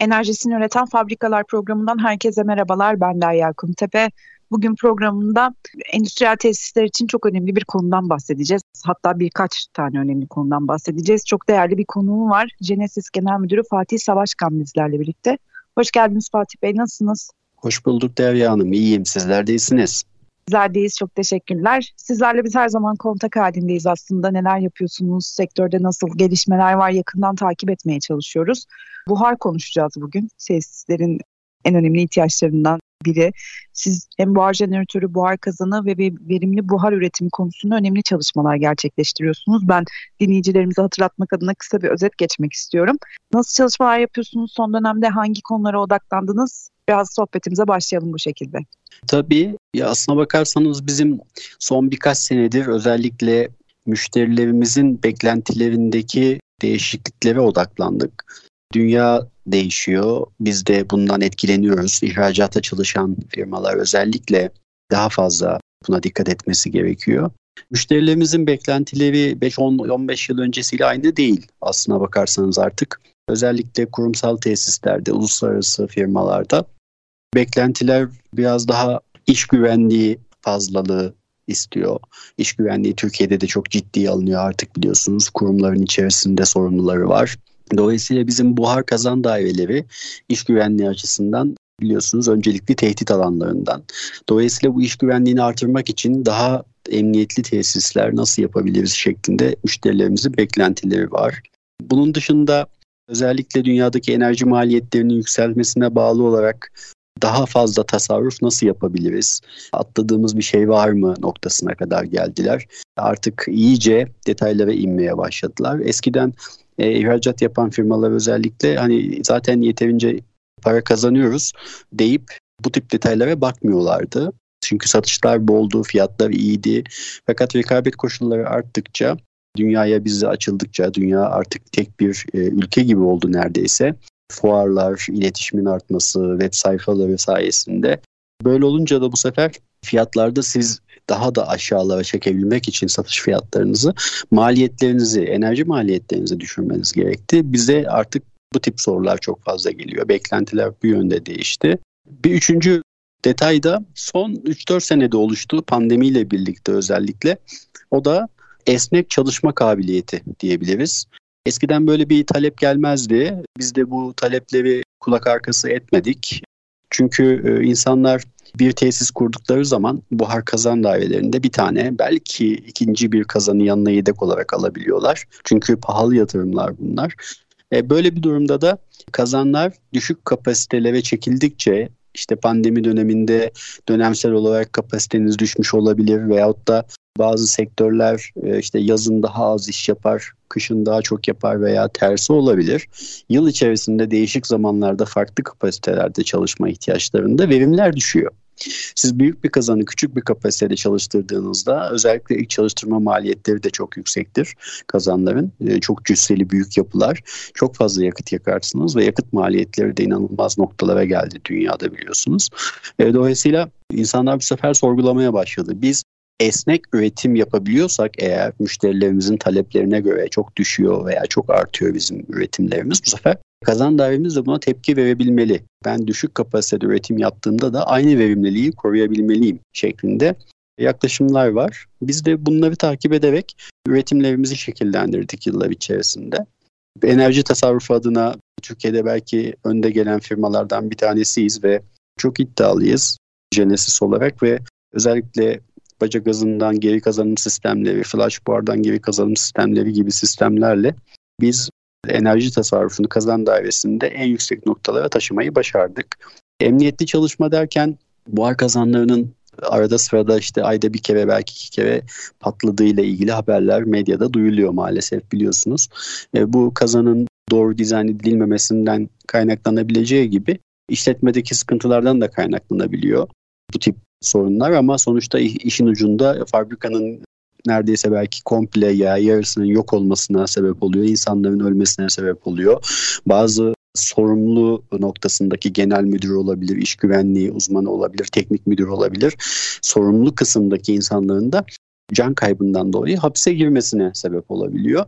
Enerjisini Üreten Fabrikalar programından herkese merhabalar. Ben Derya Kumtepe. Bugün programında endüstriyel tesisler için çok önemli bir konudan bahsedeceğiz. Hatta birkaç tane önemli konudan bahsedeceğiz. Çok değerli bir konuğum var. Genesis Genel Müdürü Fatih Savaşkan bizlerle birlikte. Hoş geldiniz Fatih Bey. Nasılsınız? Hoş bulduk Derya Hanım. İyiyim. Sizler de iyisiniz. Bizlerdeyiz. Çok teşekkürler. Sizlerle biz her zaman kontak halindeyiz aslında. Neler yapıyorsunuz? Sektörde nasıl gelişmeler var? Yakından takip etmeye çalışıyoruz. Buhar konuşacağız bugün. Tesislerin en önemli ihtiyaçlarından biri. Siz hem buhar jeneratörü, buhar kazanı ve verimli buhar üretimi konusunda önemli çalışmalar gerçekleştiriyorsunuz. Ben dinleyicilerimize hatırlatmak adına kısa bir özet geçmek istiyorum. Nasıl çalışmalar yapıyorsunuz? Son dönemde hangi konulara odaklandınız? Biraz sohbetimize başlayalım bu şekilde. Tabii ya aslına bakarsanız bizim son birkaç senedir özellikle müşterilerimizin beklentilerindeki değişikliklere odaklandık. Dünya değişiyor. Biz de bundan etkileniyoruz. İhracata çalışan firmalar özellikle daha fazla buna dikkat etmesi gerekiyor. Müşterilerimizin beklentileri 5-15 yıl öncesiyle aynı değil aslına bakarsanız artık. Özellikle kurumsal tesislerde, uluslararası firmalarda beklentiler biraz daha iş güvenliği fazlalığı istiyor. İş güvenliği Türkiye'de de çok ciddi alınıyor artık biliyorsunuz. Kurumların içerisinde sorumluları var. Dolayısıyla bizim buhar kazan daireleri iş güvenliği açısından biliyorsunuz öncelikli tehdit alanlarından. Dolayısıyla bu iş güvenliğini artırmak için daha emniyetli tesisler nasıl yapabiliriz şeklinde müşterilerimizin beklentileri var. Bunun dışında özellikle dünyadaki enerji maliyetlerinin yükselmesine bağlı olarak daha fazla tasarruf nasıl yapabiliriz? Atladığımız bir şey var mı noktasına kadar geldiler. Artık iyice detaylara inmeye başladılar. Eskiden e, ihracat yapan firmalar özellikle hani zaten yeterince para kazanıyoruz deyip bu tip detaylara bakmıyorlardı. Çünkü satışlar boldu, fiyatlar iyiydi. Fakat rekabet koşulları arttıkça, dünyaya bizi açıldıkça, dünya artık tek bir e, ülke gibi oldu neredeyse. Fuarlar, iletişimin artması, web sayfaları sayesinde. Böyle olunca da bu sefer fiyatlarda siz daha da aşağılara çekebilmek için satış fiyatlarınızı maliyetlerinizi, enerji maliyetlerinizi düşürmeniz gerekti. Bize artık bu tip sorular çok fazla geliyor. Beklentiler bu yönde değişti. Bir üçüncü detay da son 3-4 senede oluştu pandemiyle birlikte özellikle. O da esnek çalışma kabiliyeti diyebiliriz. Eskiden böyle bir talep gelmezdi. Biz de bu talepleri kulak arkası etmedik. Çünkü e, insanlar bir tesis kurdukları zaman buhar kazan dairelerinde bir tane belki ikinci bir kazanı yanına yedek olarak alabiliyorlar. Çünkü pahalı yatırımlar bunlar. E, böyle bir durumda da kazanlar düşük kapasitelere çekildikçe işte pandemi döneminde dönemsel olarak kapasiteniz düşmüş olabilir veyahut da bazı sektörler e, işte yazın daha az iş yapar, kışın daha çok yapar veya tersi olabilir. Yıl içerisinde değişik zamanlarda farklı kapasitelerde çalışma ihtiyaçlarında verimler düşüyor. Siz büyük bir kazanı küçük bir kapasitede çalıştırdığınızda özellikle ilk çalıştırma maliyetleri de çok yüksektir kazanların. E, çok cüsseli büyük yapılar. Çok fazla yakıt yakarsınız ve yakıt maliyetleri de inanılmaz noktalara geldi dünyada biliyorsunuz. E, dolayısıyla insanlar bu sefer sorgulamaya başladı. Biz esnek üretim yapabiliyorsak eğer müşterilerimizin taleplerine göre çok düşüyor veya çok artıyor bizim üretimlerimiz bu sefer kazan dairemiz de buna tepki verebilmeli. Ben düşük kapasitede üretim yaptığımda da aynı verimliliği koruyabilmeliyim şeklinde yaklaşımlar var. Biz de bunları takip ederek üretimlerimizi şekillendirdik yıllar içerisinde. Enerji tasarrufu adına Türkiye'de belki önde gelen firmalardan bir tanesiyiz ve çok iddialıyız Genesis olarak ve özellikle baca gazından geri kazanım sistemleri, flash buhardan geri kazanım sistemleri gibi sistemlerle biz enerji tasarrufunu kazan dairesinde en yüksek noktalara taşımayı başardık. Emniyetli çalışma derken buhar kazanlarının arada sırada işte ayda bir kere belki iki kere patladığıyla ilgili haberler medyada duyuluyor maalesef biliyorsunuz. E, bu kazanın doğru dizayn edilmemesinden kaynaklanabileceği gibi işletmedeki sıkıntılardan da kaynaklanabiliyor bu tip sorunlar ama sonuçta işin ucunda fabrikanın neredeyse belki komple ya yarısının yok olmasına sebep oluyor. insanların ölmesine sebep oluyor. Bazı sorumlu noktasındaki genel müdür olabilir, iş güvenliği uzmanı olabilir, teknik müdür olabilir. Sorumlu kısımdaki insanların da can kaybından dolayı hapse girmesine sebep olabiliyor.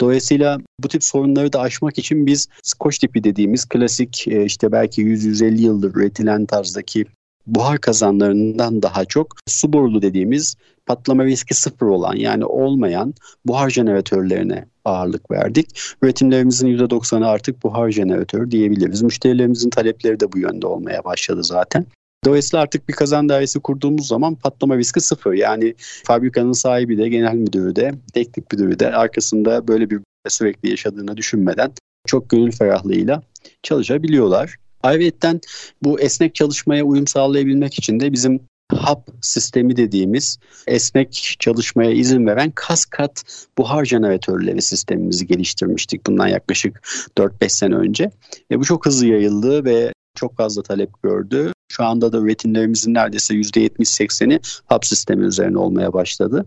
Dolayısıyla bu tip sorunları da aşmak için biz Scotch tipi dediğimiz klasik e, işte belki 100-150 yıldır üretilen tarzdaki buhar kazanlarından daha çok su borulu dediğimiz patlama riski sıfır olan yani olmayan buhar jeneratörlerine ağırlık verdik. Üretimlerimizin %90'ı artık buhar jeneratör diyebiliriz. Müşterilerimizin talepleri de bu yönde olmaya başladı zaten. Dolayısıyla artık bir kazan dairesi kurduğumuz zaman patlama riski sıfır. Yani fabrikanın sahibi de, genel müdürü de, teknik müdürü de arkasında böyle bir sürekli yaşadığını düşünmeden çok gönül ferahlığıyla çalışabiliyorlar. Ayrıca bu esnek çalışmaya uyum sağlayabilmek için de bizim hub sistemi dediğimiz esnek çalışmaya izin veren kaskat buhar jeneratörleri sistemimizi geliştirmiştik bundan yaklaşık 4-5 sene önce. E bu çok hızlı yayıldı ve çok fazla talep gördü. Şu anda da üretimlerimizin neredeyse %70-80'i hub sistemi üzerine olmaya başladı.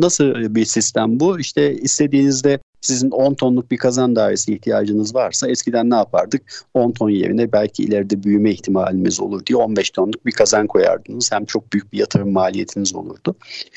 Nasıl bir sistem bu? İşte istediğinizde sizin 10 tonluk bir kazan dairesi ihtiyacınız varsa eskiden ne yapardık? 10 ton yerine belki ileride büyüme ihtimalimiz olur diye 15 tonluk bir kazan koyardınız. Hem çok büyük bir yatırım maliyetiniz olurdu.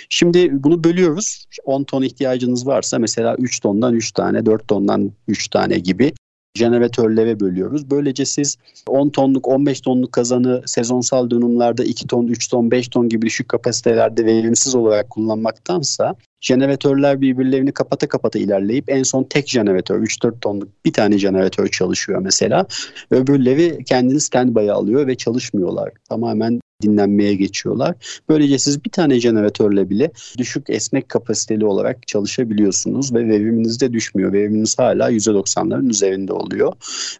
Şimdi bunu bölüyoruz. 10 ton ihtiyacınız varsa mesela 3 tondan 3 tane, 4 tondan 3 tane gibi jeneratörlere bölüyoruz. Böylece siz 10 tonluk 15 tonluk kazanı sezonsal dönümlerde 2 ton 3 ton 5 ton gibi düşük kapasitelerde verimsiz olarak kullanmaktansa jeneratörler birbirlerini kapata kapata ilerleyip en son tek jeneratör 3-4 tonluk bir tane jeneratör çalışıyor mesela. Öbürleri kendini standby'a alıyor ve çalışmıyorlar. Tamamen dinlenmeye geçiyorlar. Böylece siz bir tane jeneratörle bile düşük esnek kapasiteli olarak çalışabiliyorsunuz ve veriminiz de düşmüyor. Veriminiz hala %90'ların üzerinde oluyor.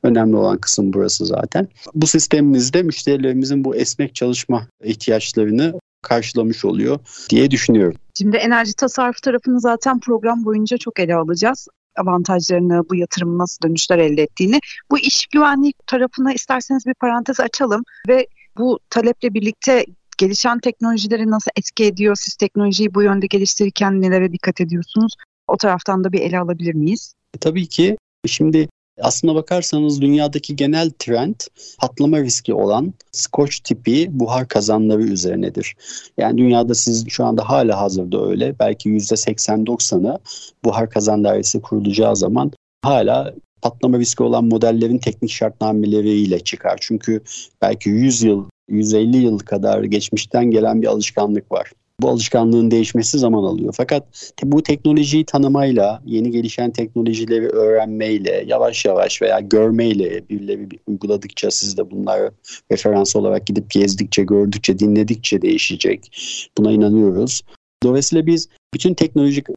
Önemli olan kısım burası zaten. Bu sistemimizde müşterilerimizin bu esnek çalışma ihtiyaçlarını karşılamış oluyor diye düşünüyorum. Şimdi enerji tasarruf tarafını zaten program boyunca çok ele alacağız avantajlarını, bu yatırımın nasıl dönüşler elde ettiğini. Bu iş güvenliği tarafına isterseniz bir parantez açalım ve bu taleple birlikte gelişen teknolojileri nasıl etki ediyor? Siz teknolojiyi bu yönde geliştirirken nelere dikkat ediyorsunuz? O taraftan da bir ele alabilir miyiz? E, tabii ki. Şimdi aslına bakarsanız dünyadaki genel trend patlama riski olan Scotch tipi buhar kazanları üzerinedir. Yani dünyada siz şu anda hala hazırda öyle. Belki %80-90'ı buhar kazan dairesi kurulacağı zaman hala patlama riski olan modellerin teknik şartnameleriyle çıkar. Çünkü belki 100 yıl, 150 yıl kadar geçmişten gelen bir alışkanlık var. Bu alışkanlığın değişmesi zaman alıyor. Fakat bu teknolojiyi tanımayla, yeni gelişen teknolojileri öğrenmeyle, yavaş yavaş veya görmeyle birileri uyguladıkça siz de bunları referans olarak gidip gezdikçe, gördükçe, dinledikçe değişecek. Buna inanıyoruz. Dolayısıyla biz bütün teknolojik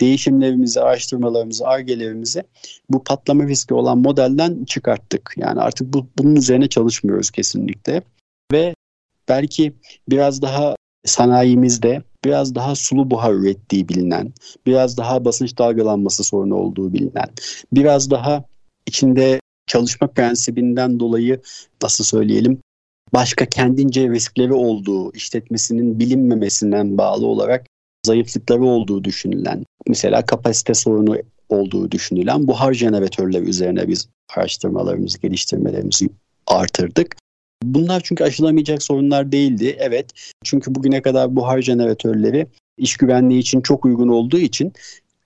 değişimlerimizi, araştırmalarımızı, argelerimizi bu patlama riski olan modelden çıkarttık. Yani artık bu, bunun üzerine çalışmıyoruz kesinlikle. Ve belki biraz daha sanayimizde biraz daha sulu buhar ürettiği bilinen, biraz daha basınç dalgalanması sorunu olduğu bilinen, biraz daha içinde çalışma prensibinden dolayı nasıl söyleyelim başka kendince riskleri olduğu işletmesinin bilinmemesinden bağlı olarak zayıflıkları olduğu düşünülen, mesela kapasite sorunu olduğu düşünülen buhar jeneratörleri üzerine biz araştırmalarımızı, geliştirmelerimizi artırdık. Bunlar çünkü aşılamayacak sorunlar değildi. Evet çünkü bugüne kadar buhar jeneratörleri iş güvenliği için çok uygun olduğu için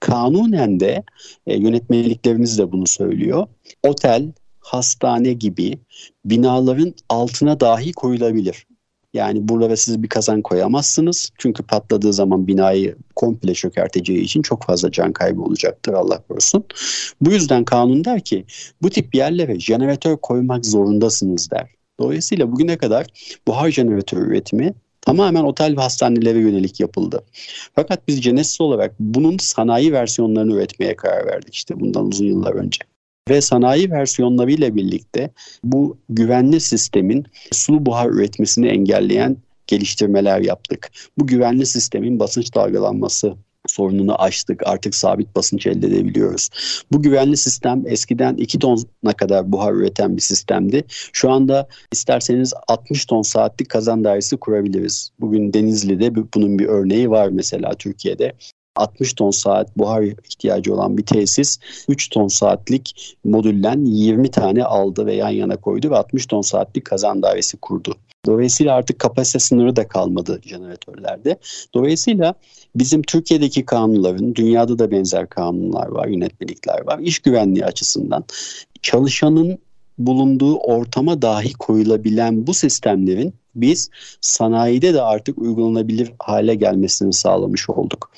kanunen de e, yönetmeliklerimiz de bunu söylüyor. Otel, hastane gibi binaların altına dahi koyulabilir. Yani buralara siz bir kazan koyamazsınız. Çünkü patladığı zaman binayı komple çökerteceği için çok fazla can kaybı olacaktır Allah korusun. Bu yüzden kanun der ki bu tip yerlere jeneratör koymak zorundasınız der. Dolayısıyla bugüne kadar buhar jeneratör üretimi tamamen otel ve hastanelere yönelik yapıldı. Fakat biz Genesis olarak bunun sanayi versiyonlarını üretmeye karar verdik işte bundan uzun yıllar önce ve sanayi versiyonlarıyla birlikte bu güvenli sistemin sulu buhar üretmesini engelleyen geliştirmeler yaptık. Bu güvenli sistemin basınç dalgalanması sorununu aştık. Artık sabit basınç elde edebiliyoruz. Bu güvenli sistem eskiden 2 tona kadar buhar üreten bir sistemdi. Şu anda isterseniz 60 ton saatlik kazan dairesi kurabiliriz. Bugün Denizli'de bunun bir örneği var mesela Türkiye'de. 60 ton saat buhar ihtiyacı olan bir tesis 3 ton saatlik modüllen 20 tane aldı ve yan yana koydu ve 60 ton saatlik kazan dairesi kurdu. Dolayısıyla artık kapasite sınırı da kalmadı jeneratörlerde. Dolayısıyla bizim Türkiye'deki kanunların, dünyada da benzer kanunlar var, yönetmelikler var. İş güvenliği açısından çalışanın bulunduğu ortama dahi koyulabilen bu sistemlerin biz sanayide de artık uygulanabilir hale gelmesini sağlamış olduk.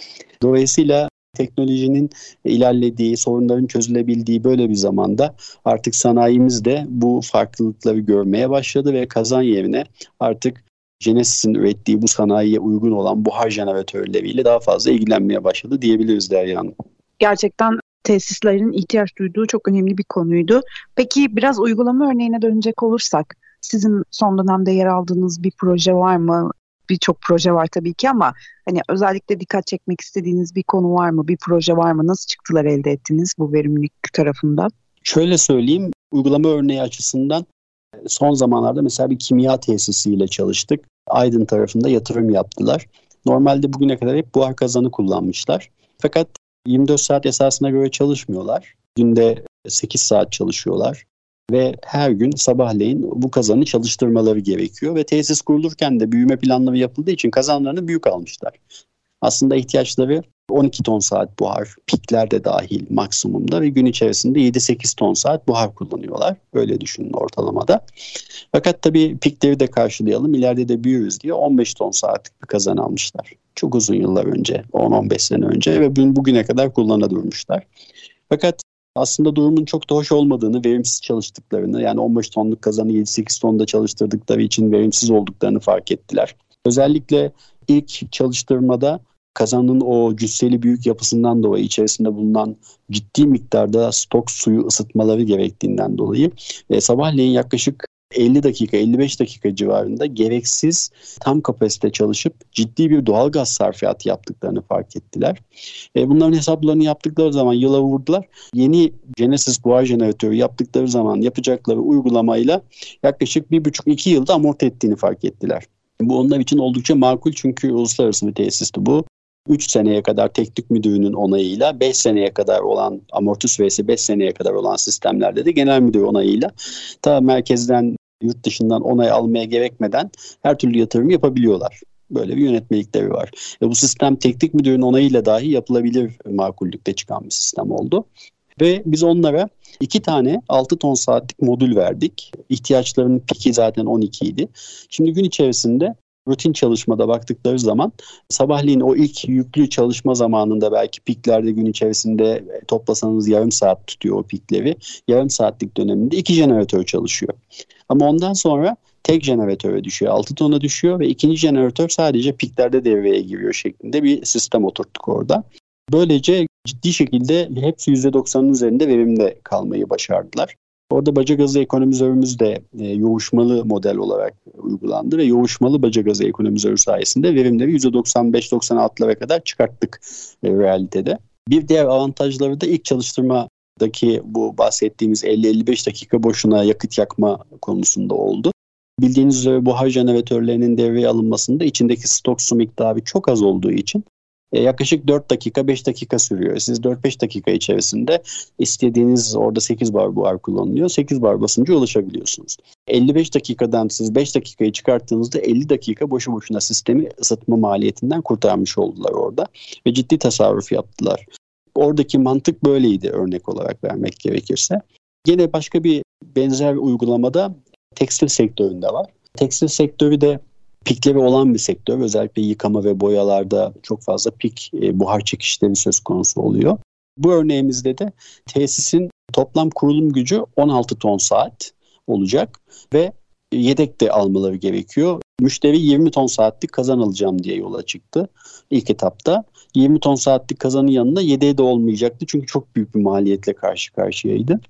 Dolayısıyla teknolojinin ilerlediği, sorunların çözülebildiği böyle bir zamanda artık sanayimiz de bu farklılıkları görmeye başladı ve kazan yerine artık Genesis'in ürettiği bu sanayiye uygun olan buhar jeneratörleriyle daha fazla ilgilenmeye başladı diyebiliriz Derya Hanım. Gerçekten tesislerin ihtiyaç duyduğu çok önemli bir konuydu. Peki biraz uygulama örneğine dönecek olursak sizin son dönemde yer aldığınız bir proje var mı? birçok proje var tabii ki ama hani özellikle dikkat çekmek istediğiniz bir konu var mı? Bir proje var mı? Nasıl çıktılar elde ettiniz bu verimlilik tarafında? Şöyle söyleyeyim, uygulama örneği açısından son zamanlarda mesela bir kimya tesisiyle çalıştık. Aydın tarafında yatırım yaptılar. Normalde bugüne kadar hep buhar kazanı kullanmışlar. Fakat 24 saat esasına göre çalışmıyorlar. Günde 8 saat çalışıyorlar ve her gün sabahleyin bu kazanı çalıştırmaları gerekiyor ve tesis kurulurken de büyüme planları yapıldığı için kazanlarını büyük almışlar. Aslında ihtiyaçları 12 ton saat buhar, pikler de dahil maksimumda ve gün içerisinde 7-8 ton saat buhar kullanıyorlar. Öyle düşünün ortalamada. Fakat tabii pikleri de karşılayalım, ileride de büyürüz diye 15 ton saatlik bir kazan almışlar. Çok uzun yıllar önce, 10-15 sene önce ve bugüne kadar kullanıla durmuşlar. Fakat aslında durumun çok da hoş olmadığını, verimsiz çalıştıklarını yani 15 tonluk kazanı 7-8 tonda çalıştırdıkları için verimsiz olduklarını fark ettiler. Özellikle ilk çalıştırmada kazanın o cüsseli büyük yapısından dolayı içerisinde bulunan ciddi miktarda stok suyu ısıtmaları gerektiğinden dolayı e, sabahleyin yaklaşık 50 dakika 55 dakika civarında gereksiz tam kapasite çalışıp ciddi bir doğal gaz sarfiyatı yaptıklarını fark ettiler. E, bunların hesaplarını yaptıkları zaman yıla vurdular. Yeni Genesis buhar jeneratörü yaptıkları zaman yapacakları uygulamayla yaklaşık 1,5-2 yılda amorti ettiğini fark ettiler. Bu onlar için oldukça makul çünkü uluslararası bir tesisti bu. 3 seneye kadar teknik müdürünün onayıyla 5 seneye kadar olan amorti süresi 5 seneye kadar olan sistemlerde de genel müdür onayıyla ta merkezden yurt dışından onay almaya gerekmeden her türlü yatırım yapabiliyorlar. Böyle bir yönetmelikleri var. Ve bu sistem teknik müdürün onayıyla dahi yapılabilir makullükte çıkan bir sistem oldu. Ve biz onlara iki tane 6 ton saatlik modül verdik. İhtiyaçlarının piki zaten 12 idi. Şimdi gün içerisinde rutin çalışmada baktıkları zaman sabahleyin o ilk yüklü çalışma zamanında belki piklerde gün içerisinde toplasanız yarım saat tutuyor o pikleri. Yarım saatlik döneminde iki jeneratör çalışıyor. Ama ondan sonra tek jeneratöre düşüyor. 6 tona düşüyor ve ikinci jeneratör sadece piklerde devreye giriyor şeklinde bir sistem oturttuk orada. Böylece ciddi şekilde hepsi %90'ın üzerinde verimde kalmayı başardılar. Orada baca gazı ekonomizörümüz de e, yoğuşmalı model olarak uygulandı ve yoğuşmalı baca gazı ekonomizörü sayesinde verimleri %95-96'lara kadar çıkarttık e, realitede. Bir diğer avantajları da ilk çalıştırmadaki bu bahsettiğimiz 50-55 dakika boşuna yakıt yakma konusunda oldu. Bildiğiniz üzere buhar jeneratörlerinin devreye alınmasında içindeki stok su miktarı çok az olduğu için yaklaşık 4 dakika 5 dakika sürüyor. Siz 4-5 dakika içerisinde istediğiniz orada 8 bar buhar kullanılıyor. 8 bar basınca ulaşabiliyorsunuz. 55 dakikadan siz 5 dakikayı çıkarttığınızda 50 dakika boşu boşuna sistemi ısıtma maliyetinden kurtarmış oldular orada. Ve ciddi tasarruf yaptılar. Oradaki mantık böyleydi örnek olarak vermek gerekirse. Yine başka bir benzer uygulamada tekstil sektöründe var. Tekstil sektörü de pikleri olan bir sektör. Özellikle yıkama ve boyalarda çok fazla pik e, buhar çekişleri söz konusu oluyor. Bu örneğimizde de tesisin toplam kurulum gücü 16 ton saat olacak ve yedek de almaları gerekiyor. Müşteri 20 ton saatlik kazan alacağım diye yola çıktı ilk etapta. 20 ton saatlik kazanın yanında yedeği de olmayacaktı çünkü çok büyük bir maliyetle karşı karşıyaydı.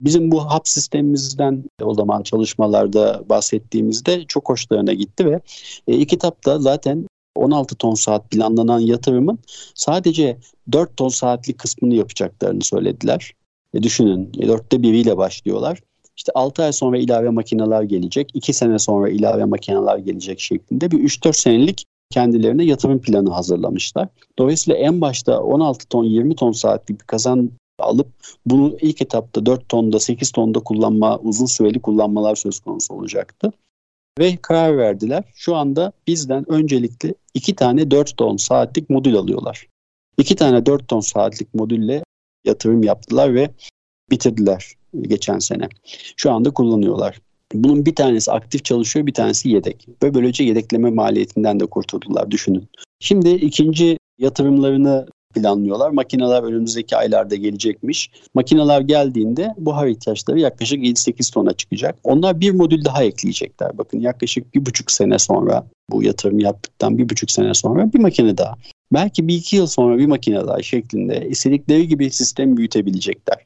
Bizim bu hap sistemimizden o zaman çalışmalarda bahsettiğimizde çok hoşlarına gitti ve e, iki kitapta zaten 16 ton saat planlanan yatırımın sadece 4 ton saatlik kısmını yapacaklarını söylediler. E düşünün e, dörtte biriyle başlıyorlar. İşte 6 ay sonra ilave makineler gelecek, 2 sene sonra ilave makineler gelecek şeklinde bir 3-4 senelik kendilerine yatırım planı hazırlamışlar. Dolayısıyla en başta 16 ton 20 ton saatlik bir kazan alıp bunu ilk etapta 4 tonda 8 tonda kullanma uzun süreli kullanmalar söz konusu olacaktı. Ve karar verdiler. Şu anda bizden öncelikli 2 tane 4 ton saatlik modül alıyorlar. 2 tane 4 ton saatlik modülle yatırım yaptılar ve bitirdiler geçen sene. Şu anda kullanıyorlar. Bunun bir tanesi aktif çalışıyor, bir tanesi yedek. Ve böylece yedekleme maliyetinden de kurtuldular düşünün. Şimdi ikinci yatırımlarını planlıyorlar. Makineler önümüzdeki aylarda gelecekmiş. Makineler geldiğinde buhar ihtiyaçları yaklaşık 7-8 tona çıkacak. Onlar bir modül daha ekleyecekler. Bakın yaklaşık bir buçuk sene sonra bu yatırım yaptıktan bir buçuk sene sonra bir makine daha. Belki bir iki yıl sonra bir makine daha şeklinde istedikleri gibi sistemi büyütebilecekler.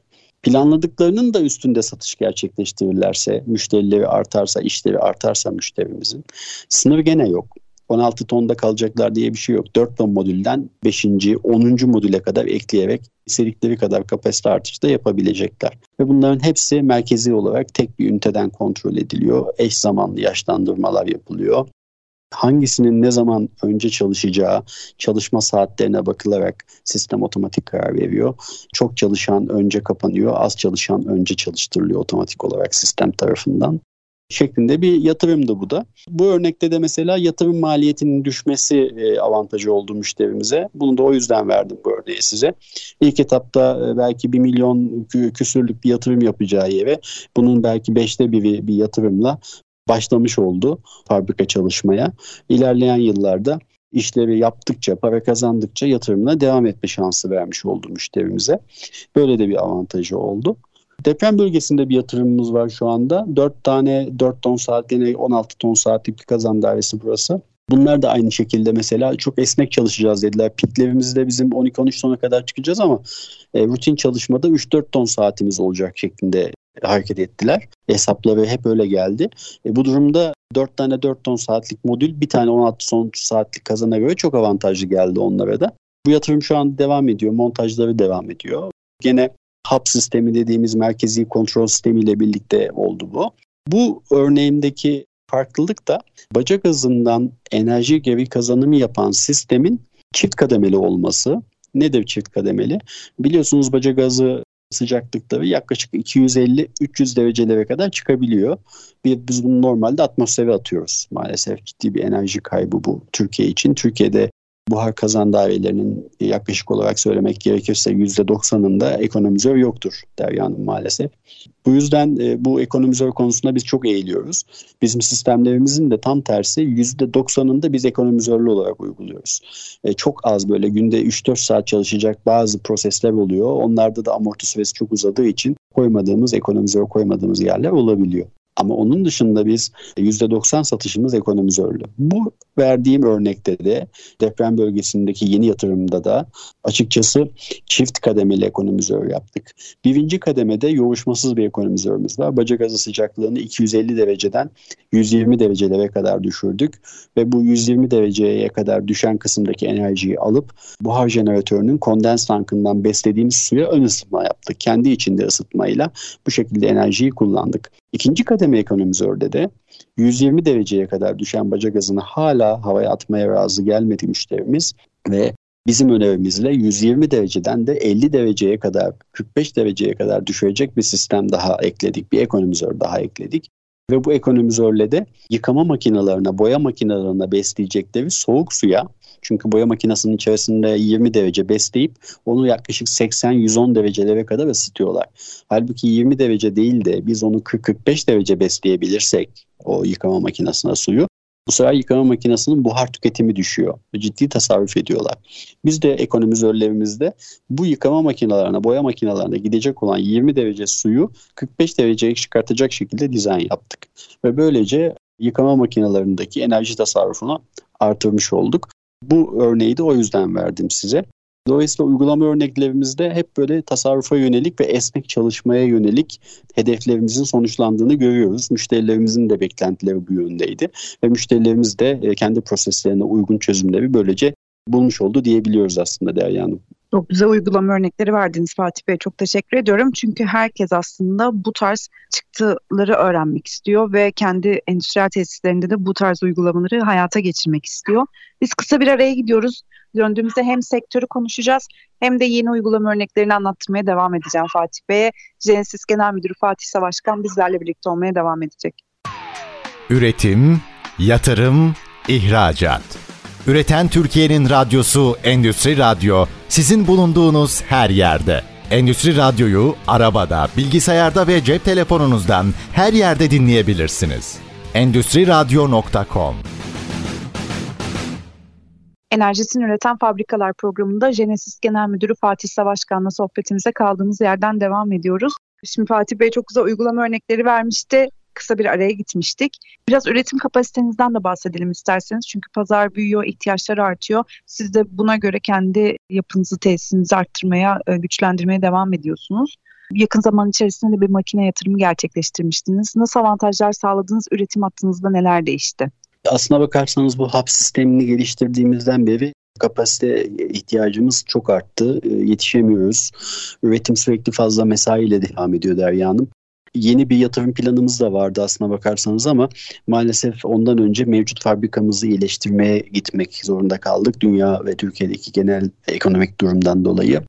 Planladıklarının da üstünde satış gerçekleştirirlerse, müşterileri artarsa, işleri artarsa müşterimizin sınır gene yok. 16 tonda kalacaklar diye bir şey yok. 4 ton modülden 5. 10. modüle kadar ekleyerek istedikleri kadar kapasite artışı da yapabilecekler. Ve bunların hepsi merkezi olarak tek bir üniteden kontrol ediliyor. Eş zamanlı yaşlandırmalar yapılıyor hangisinin ne zaman önce çalışacağı çalışma saatlerine bakılarak sistem otomatik karar veriyor. Çok çalışan önce kapanıyor, az çalışan önce çalıştırılıyor otomatik olarak sistem tarafından şeklinde bir yatırımdı bu da. Bu örnekte de mesela yatırım maliyetinin düşmesi e, avantajı oldu müşterimize. Bunu da o yüzden verdim bu örneği size. İlk etapta e, belki 1 milyon küsürlük bir yatırım yapacağı yere bunun belki beşte biri bir yatırımla başlamış oldu fabrika çalışmaya. İlerleyen yıllarda işleri yaptıkça, para kazandıkça yatırımına devam etme şansı vermiş oldu müşterimize. Böyle de bir avantajı oldu. Deprem bölgesinde bir yatırımımız var şu anda. 4 tane 4 ton saat yine 16 ton saatlik bir kazan dairesi burası. Bunlar da aynı şekilde mesela çok esnek çalışacağız dediler. Piklerimizde bizim 12-13 tona kadar çıkacağız ama e, rutin çalışmada 3-4 ton saatimiz olacak şeklinde hareket ettiler. Hesapları hep öyle geldi. E, bu durumda 4 tane 4 ton saatlik modül bir tane 16 ton saatlik kazana göre çok avantajlı geldi onlara da. Bu yatırım şu an devam ediyor. Montajları devam ediyor. Gene hub sistemi dediğimiz merkezi kontrol sistemiyle birlikte oldu bu. Bu örneğimdeki farklılık da baca gazından enerji geri kazanımı yapan sistemin çift kademeli olması. Nedir çift kademeli? Biliyorsunuz baca gazı sıcaklıkları yaklaşık 250-300 derecelere kadar çıkabiliyor. Biz bunu normalde atmosfere atıyoruz. Maalesef ciddi bir enerji kaybı bu Türkiye için. Türkiye'de buhar kazan dairelerinin yaklaşık olarak söylemek gerekirse %90'ında ekonomizör yoktur Derya'nın maalesef. Bu yüzden e, bu ekonomizör konusunda biz çok eğiliyoruz. Bizim sistemlerimizin de tam tersi %90'ında biz ekonomizörlü olarak uyguluyoruz. E, çok az böyle günde 3-4 saat çalışacak bazı prosesler oluyor. Onlarda da amorti süresi çok uzadığı için koymadığımız, ekonomizör koymadığımız yerler olabiliyor. Ama onun dışında biz %90 satışımız ekonomizörlü. Bu verdiğim örnekte de deprem bölgesindeki yeni yatırımda da açıkçası çift kademeli ekonomizör yaptık. Birinci kademede yoğuşmasız bir ekonomizörümüz var. Bacak gazı sıcaklığını 250 dereceden 120 derecelere kadar düşürdük ve bu 120 dereceye kadar düşen kısımdaki enerjiyi alıp buhar jeneratörünün kondens tankından beslediğimiz suya ön ısıtma yaptık. Kendi içinde ısıtmayla bu şekilde enerjiyi kullandık. İkinci kademe ekonomizörde de 120 dereceye kadar düşen baca gazını hala havaya atmaya razı gelmedi müşterimiz ve bizim önerimizle 120 dereceden de 50 dereceye kadar 45 dereceye kadar düşürecek bir sistem daha ekledik. Bir ekonomizör daha ekledik. Ve bu ekonomizörle de yıkama makinelerine, boya makinelerine besleyecekleri soğuk suya çünkü boya makinesinin içerisinde 20 derece besleyip onu yaklaşık 80-110 derecelere kadar ısıtıyorlar. Halbuki 20 derece değil de biz onu 40-45 derece besleyebilirsek o yıkama makinesine suyu bu sefer yıkama makinesinin buhar tüketimi düşüyor. Ciddi tasarruf ediyorlar. Biz de ekonomizörlerimizde bu yıkama makinelerine, boya makinelerine gidecek olan 20 derece suyu 45 dereceye çıkartacak şekilde dizayn yaptık. Ve böylece yıkama makinelerindeki enerji tasarrufunu artırmış olduk. Bu örneği de o yüzden verdim size. Dolayısıyla uygulama örneklerimizde hep böyle tasarrufa yönelik ve esnek çalışmaya yönelik hedeflerimizin sonuçlandığını görüyoruz. Müşterilerimizin de beklentileri bu yöndeydi ve müşterilerimiz de e, kendi proseslerine uygun çözümleri böylece bulmuş oldu diyebiliyoruz aslında Derya Hanım. Çok güzel uygulama örnekleri verdiniz Fatih Bey. Çok teşekkür ediyorum. Çünkü herkes aslında bu tarz çıktıları öğrenmek istiyor ve kendi endüstriyel tesislerinde de bu tarz uygulamaları hayata geçirmek istiyor. Biz kısa bir araya gidiyoruz. Döndüğümüzde hem sektörü konuşacağız hem de yeni uygulama örneklerini anlatmaya devam edeceğim Fatih Bey'e. Genesis Genel Müdürü Fatih Savaşkan bizlerle birlikte olmaya devam edecek. Üretim, yatırım, ihracat. Üreten Türkiye'nin radyosu Endüstri Radyo sizin bulunduğunuz her yerde. Endüstri Radyo'yu arabada, bilgisayarda ve cep telefonunuzdan her yerde dinleyebilirsiniz. Endüstri Radyo.com Enerjisini Üreten Fabrikalar programında Genesis Genel Müdürü Fatih Savaşkan'la sohbetimize kaldığımız yerden devam ediyoruz. Şimdi Fatih Bey çok güzel uygulama örnekleri vermişti. Kısa bir araya gitmiştik. Biraz üretim kapasitenizden de bahsedelim isterseniz. Çünkü pazar büyüyor, ihtiyaçlar artıyor. Siz de buna göre kendi yapınızı, tesisinizi arttırmaya, e, güçlendirmeye devam ediyorsunuz. Yakın zaman içerisinde de bir makine yatırımı gerçekleştirmiştiniz. Nasıl avantajlar sağladınız? Üretim hattınızda neler değişti? Aslına bakarsanız bu hap sistemini geliştirdiğimizden beri kapasite ihtiyacımız çok arttı. E, yetişemiyoruz. Üretim sürekli fazla mesaiyle devam ediyor Derya Hanım. Yeni bir yatırım planımız da vardı aslına bakarsanız ama maalesef ondan önce mevcut fabrikamızı iyileştirmeye gitmek zorunda kaldık. Dünya ve Türkiye'deki genel ekonomik durumdan dolayı.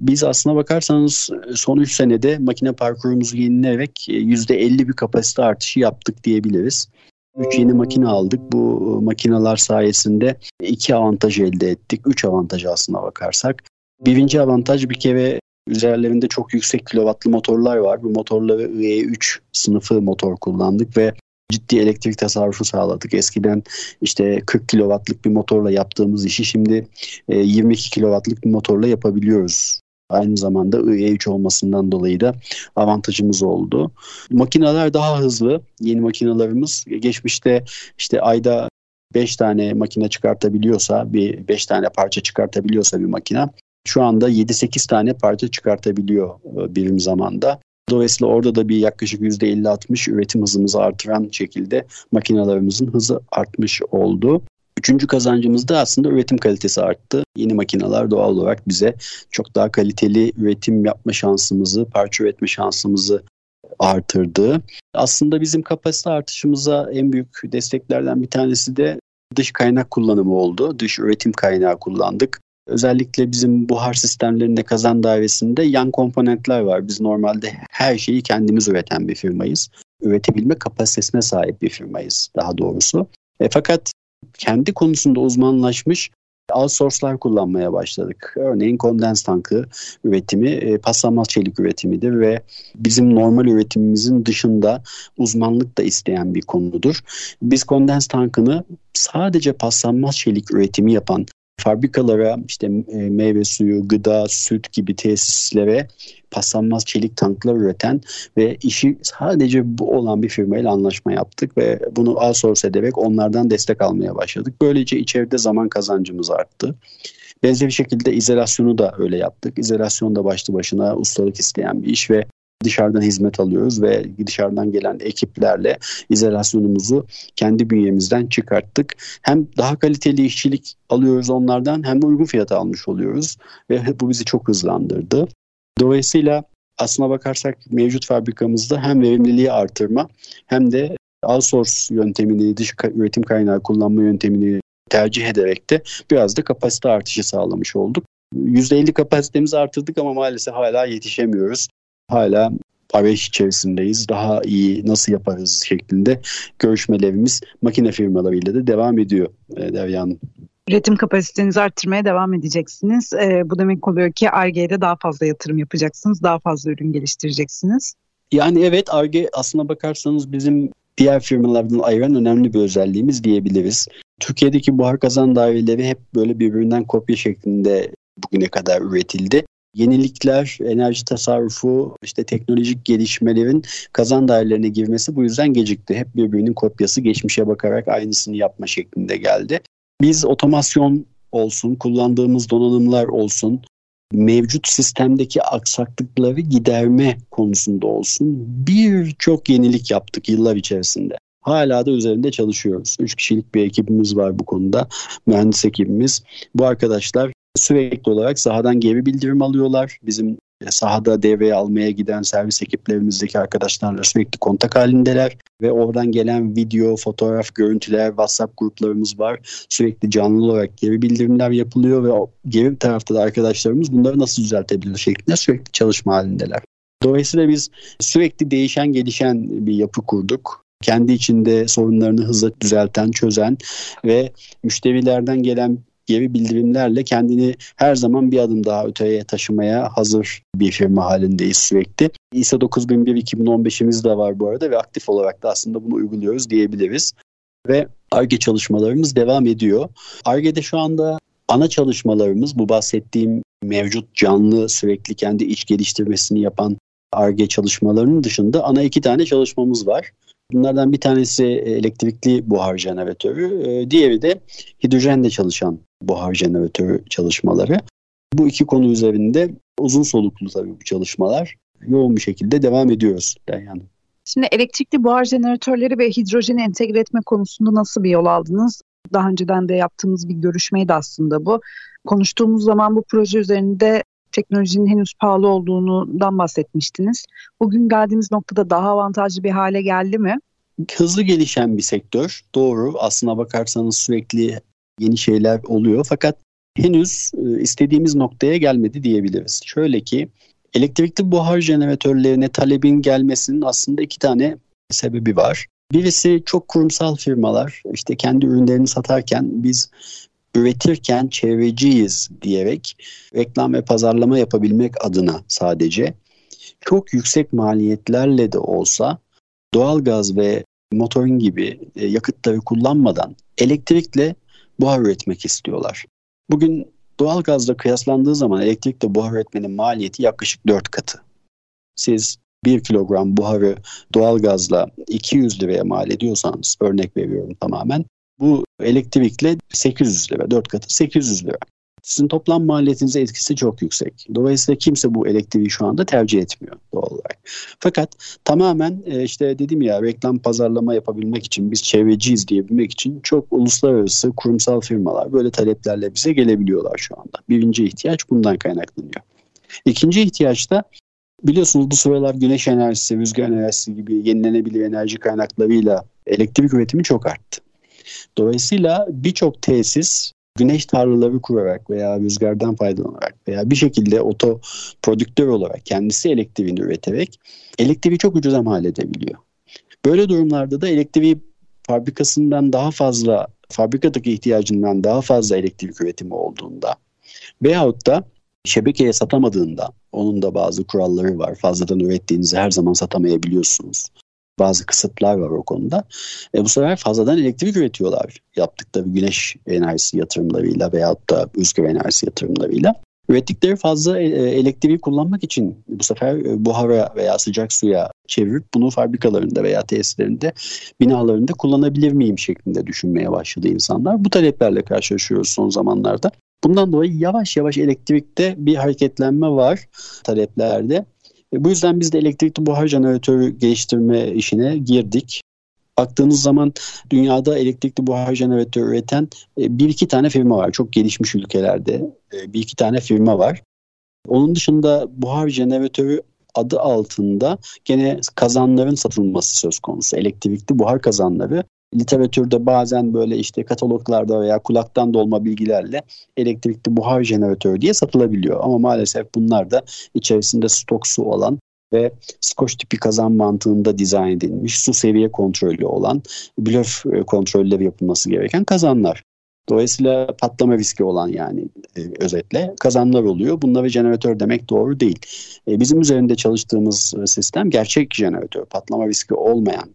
Biz aslına bakarsanız son 3 senede makine parkurumuzu yenileyerek %50 bir kapasite artışı yaptık diyebiliriz. 3 yeni makine aldık. Bu e, makineler sayesinde iki avantaj elde ettik. 3 avantaj aslına bakarsak. Birinci avantaj bir kere üzerlerinde çok yüksek kilovatlı motorlar var. Bu motorları IE3 sınıfı motor kullandık ve ciddi elektrik tasarrufu sağladık. Eskiden işte 40 kilowattlık bir motorla yaptığımız işi şimdi 22 e, kilowattlık bir motorla yapabiliyoruz. Aynı zamanda IE3 olmasından dolayı da avantajımız oldu. Makineler daha hızlı. Yeni makinalarımız geçmişte işte ayda 5 tane makine çıkartabiliyorsa, bir 5 tane parça çıkartabiliyorsa bir makine şu anda 7-8 tane parça çıkartabiliyor e, birim zamanda. Dolayısıyla orada da bir yaklaşık %50-60 üretim hızımızı artıran şekilde makinalarımızın hızı artmış oldu. Üçüncü kazancımız da aslında üretim kalitesi arttı. Yeni makineler doğal olarak bize çok daha kaliteli üretim yapma şansımızı, parça üretme şansımızı artırdı. Aslında bizim kapasite artışımıza en büyük desteklerden bir tanesi de dış kaynak kullanımı oldu. Dış üretim kaynağı kullandık. Özellikle bizim buhar sistemlerinde kazan dairesinde yan komponentler var. Biz normalde her şeyi kendimiz üreten bir firmayız. Üretebilme kapasitesine sahip bir firmayız daha doğrusu. E, fakat kendi konusunda uzmanlaşmış outsource'lar kullanmaya başladık. Örneğin kondens tankı üretimi e, paslanmaz çelik üretimidir ve bizim normal üretimimizin dışında uzmanlık da isteyen bir konudur. Biz kondens tankını sadece paslanmaz çelik üretimi yapan fabrikalara işte e, meyve suyu, gıda, süt gibi tesislere paslanmaz çelik tanklar üreten ve işi sadece bu olan bir firmayla anlaşma yaptık ve bunu outsource ederek onlardan destek almaya başladık. Böylece içeride zaman kazancımız arttı. Benzer bir şekilde izolasyonu da öyle yaptık. İzolasyon da başlı başına ustalık isteyen bir iş ve dışarıdan hizmet alıyoruz ve dışarıdan gelen ekiplerle izolasyonumuzu kendi bünyemizden çıkarttık. Hem daha kaliteli işçilik alıyoruz onlardan hem de uygun fiyata almış oluyoruz ve bu bizi çok hızlandırdı. Dolayısıyla aslına bakarsak mevcut fabrikamızda hem verimliliği artırma hem de outsource yöntemini, dış üretim kaynağı kullanma yöntemini tercih ederek de biraz da kapasite artışı sağlamış olduk. %50 kapasitemizi artırdık ama maalesef hala yetişemiyoruz. Hala arayış içerisindeyiz. Daha iyi nasıl yaparız şeklinde görüşmelerimiz makine firmalarıyla da devam ediyor e, Derya Hanım. Üretim kapasitenizi arttırmaya devam edeceksiniz. E, bu demek oluyor ki ARGE'de daha fazla yatırım yapacaksınız, daha fazla ürün geliştireceksiniz. Yani evet ARGE aslına bakarsanız bizim diğer firmalardan ayıran önemli bir özelliğimiz diyebiliriz. Türkiye'deki buhar kazan daireleri hep böyle birbirinden kopya şeklinde bugüne kadar üretildi. Yenilikler, enerji tasarrufu, işte teknolojik gelişmelerin kazan dairelerine girmesi bu yüzden gecikti. Hep birbirinin kopyası geçmişe bakarak aynısını yapma şeklinde geldi. Biz otomasyon olsun, kullandığımız donanımlar olsun, mevcut sistemdeki aksaklıkları giderme konusunda olsun birçok yenilik yaptık yıllar içerisinde. Hala da üzerinde çalışıyoruz. Üç kişilik bir ekibimiz var bu konuda. Mühendis ekibimiz. Bu arkadaşlar sürekli olarak sahadan geri bildirim alıyorlar. Bizim sahada devreye almaya giden servis ekiplerimizdeki arkadaşlarla sürekli kontak halindeler ve oradan gelen video, fotoğraf, görüntüler, WhatsApp gruplarımız var. Sürekli canlı olarak geri bildirimler yapılıyor ve geri tarafta da arkadaşlarımız bunları nasıl düzeltebilir şeklinde sürekli çalışma halindeler. Dolayısıyla biz sürekli değişen, gelişen bir yapı kurduk. Kendi içinde sorunlarını hızla düzelten, çözen ve müşterilerden gelen geri bildirimlerle kendini her zaman bir adım daha öteye taşımaya hazır bir firma halindeyiz sürekli. ISO 9001 2015'imiz de var bu arada ve aktif olarak da aslında bunu uyguluyoruz diyebiliriz. Ve ARGE çalışmalarımız devam ediyor. ARGE'de şu anda ana çalışmalarımız bu bahsettiğim mevcut canlı sürekli kendi iç geliştirmesini yapan ARGE çalışmalarının dışında ana iki tane çalışmamız var. Bunlardan bir tanesi elektrikli buhar jeneratörü, e, diğeri de hidrojenle çalışan buhar jeneratörü çalışmaları. Bu iki konu üzerinde uzun soluklu tabii bu çalışmalar yoğun bir şekilde devam ediyoruz yani. Şimdi elektrikli buhar jeneratörleri ve hidrojeni entegre etme konusunda nasıl bir yol aldınız? Daha önceden de yaptığımız bir görüşmeydi aslında bu. Konuştuğumuz zaman bu proje üzerinde teknolojinin henüz pahalı olduğundan bahsetmiştiniz. Bugün geldiğimiz noktada daha avantajlı bir hale geldi mi? Hızlı gelişen bir sektör. Doğru. Aslına bakarsanız sürekli yeni şeyler oluyor. Fakat henüz e, istediğimiz noktaya gelmedi diyebiliriz. Şöyle ki elektrikli buhar jeneratörlerine talebin gelmesinin aslında iki tane sebebi var. Birisi çok kurumsal firmalar işte kendi ürünlerini satarken biz üretirken çevreciyiz diyerek reklam ve pazarlama yapabilmek adına sadece çok yüksek maliyetlerle de olsa doğalgaz ve motorin gibi e, yakıtları kullanmadan elektrikle buhar üretmek istiyorlar. Bugün doğalgazla kıyaslandığı zaman elektrikle buhar üretmenin maliyeti yaklaşık 4 katı. Siz 1 kilogram buharı doğalgazla 200 liraya mal ediyorsanız örnek veriyorum tamamen bu elektrikle 800 lira, 4 katı 800 lira. Sizin toplam maliyetinize etkisi çok yüksek. Dolayısıyla kimse bu elektriği şu anda tercih etmiyor doğal olarak. Fakat tamamen e, işte dedim ya reklam pazarlama yapabilmek için biz çevreciyiz diyebilmek için çok uluslararası kurumsal firmalar böyle taleplerle bize gelebiliyorlar şu anda. Birinci ihtiyaç bundan kaynaklanıyor. İkinci ihtiyaç da biliyorsunuz bu sıralar güneş enerjisi, rüzgar enerjisi gibi yenilenebilir enerji kaynaklarıyla elektrik üretimi çok arttı. Dolayısıyla birçok tesis güneş tarlaları kurarak veya rüzgardan faydalanarak veya bir şekilde oto prodüktör olarak kendisi elektriğini üreterek elektriği çok ucuza mal edebiliyor. Böyle durumlarda da elektriği fabrikasından daha fazla fabrikadaki ihtiyacından daha fazla elektrik üretimi olduğunda veyahut da şebekeye satamadığında onun da bazı kuralları var. Fazladan ürettiğinizi her zaman satamayabiliyorsunuz bazı kısıtlar var o konuda. E, bu sefer fazladan elektrik üretiyorlar yaptıkları güneş enerjisi yatırımlarıyla veyahut da rüzgar enerjisi yatırımlarıyla. Ürettikleri fazla e, elektriği kullanmak için bu sefer e, buhara veya sıcak suya çevirip bunu fabrikalarında veya tesislerinde, binalarında kullanabilir miyim şeklinde düşünmeye başladı insanlar. Bu taleplerle karşılaşıyoruz son zamanlarda. Bundan dolayı yavaş yavaş elektrikte bir hareketlenme var taleplerde. E, bu yüzden biz de elektrikli buhar jeneratörü geliştirme işine girdik. Baktığınız zaman dünyada elektrikli buhar jeneratörü üreten e, bir iki tane firma var. Çok gelişmiş ülkelerde e, bir iki tane firma var. Onun dışında buhar jeneratörü adı altında gene kazanların satılması söz konusu. Elektrikli buhar kazanları literatürde bazen böyle işte kataloglarda veya kulaktan dolma bilgilerle elektrikli buhar jeneratörü diye satılabiliyor. Ama maalesef bunlar da içerisinde stok su olan ve Scotch tipi kazan mantığında dizayn edilmiş, su seviye kontrolü olan, blöf e, kontrolleri yapılması gereken kazanlar. Dolayısıyla patlama riski olan yani e, özetle kazanlar oluyor. Bunlara jeneratör demek doğru değil. E, bizim üzerinde çalıştığımız sistem gerçek jeneratör, patlama riski olmayan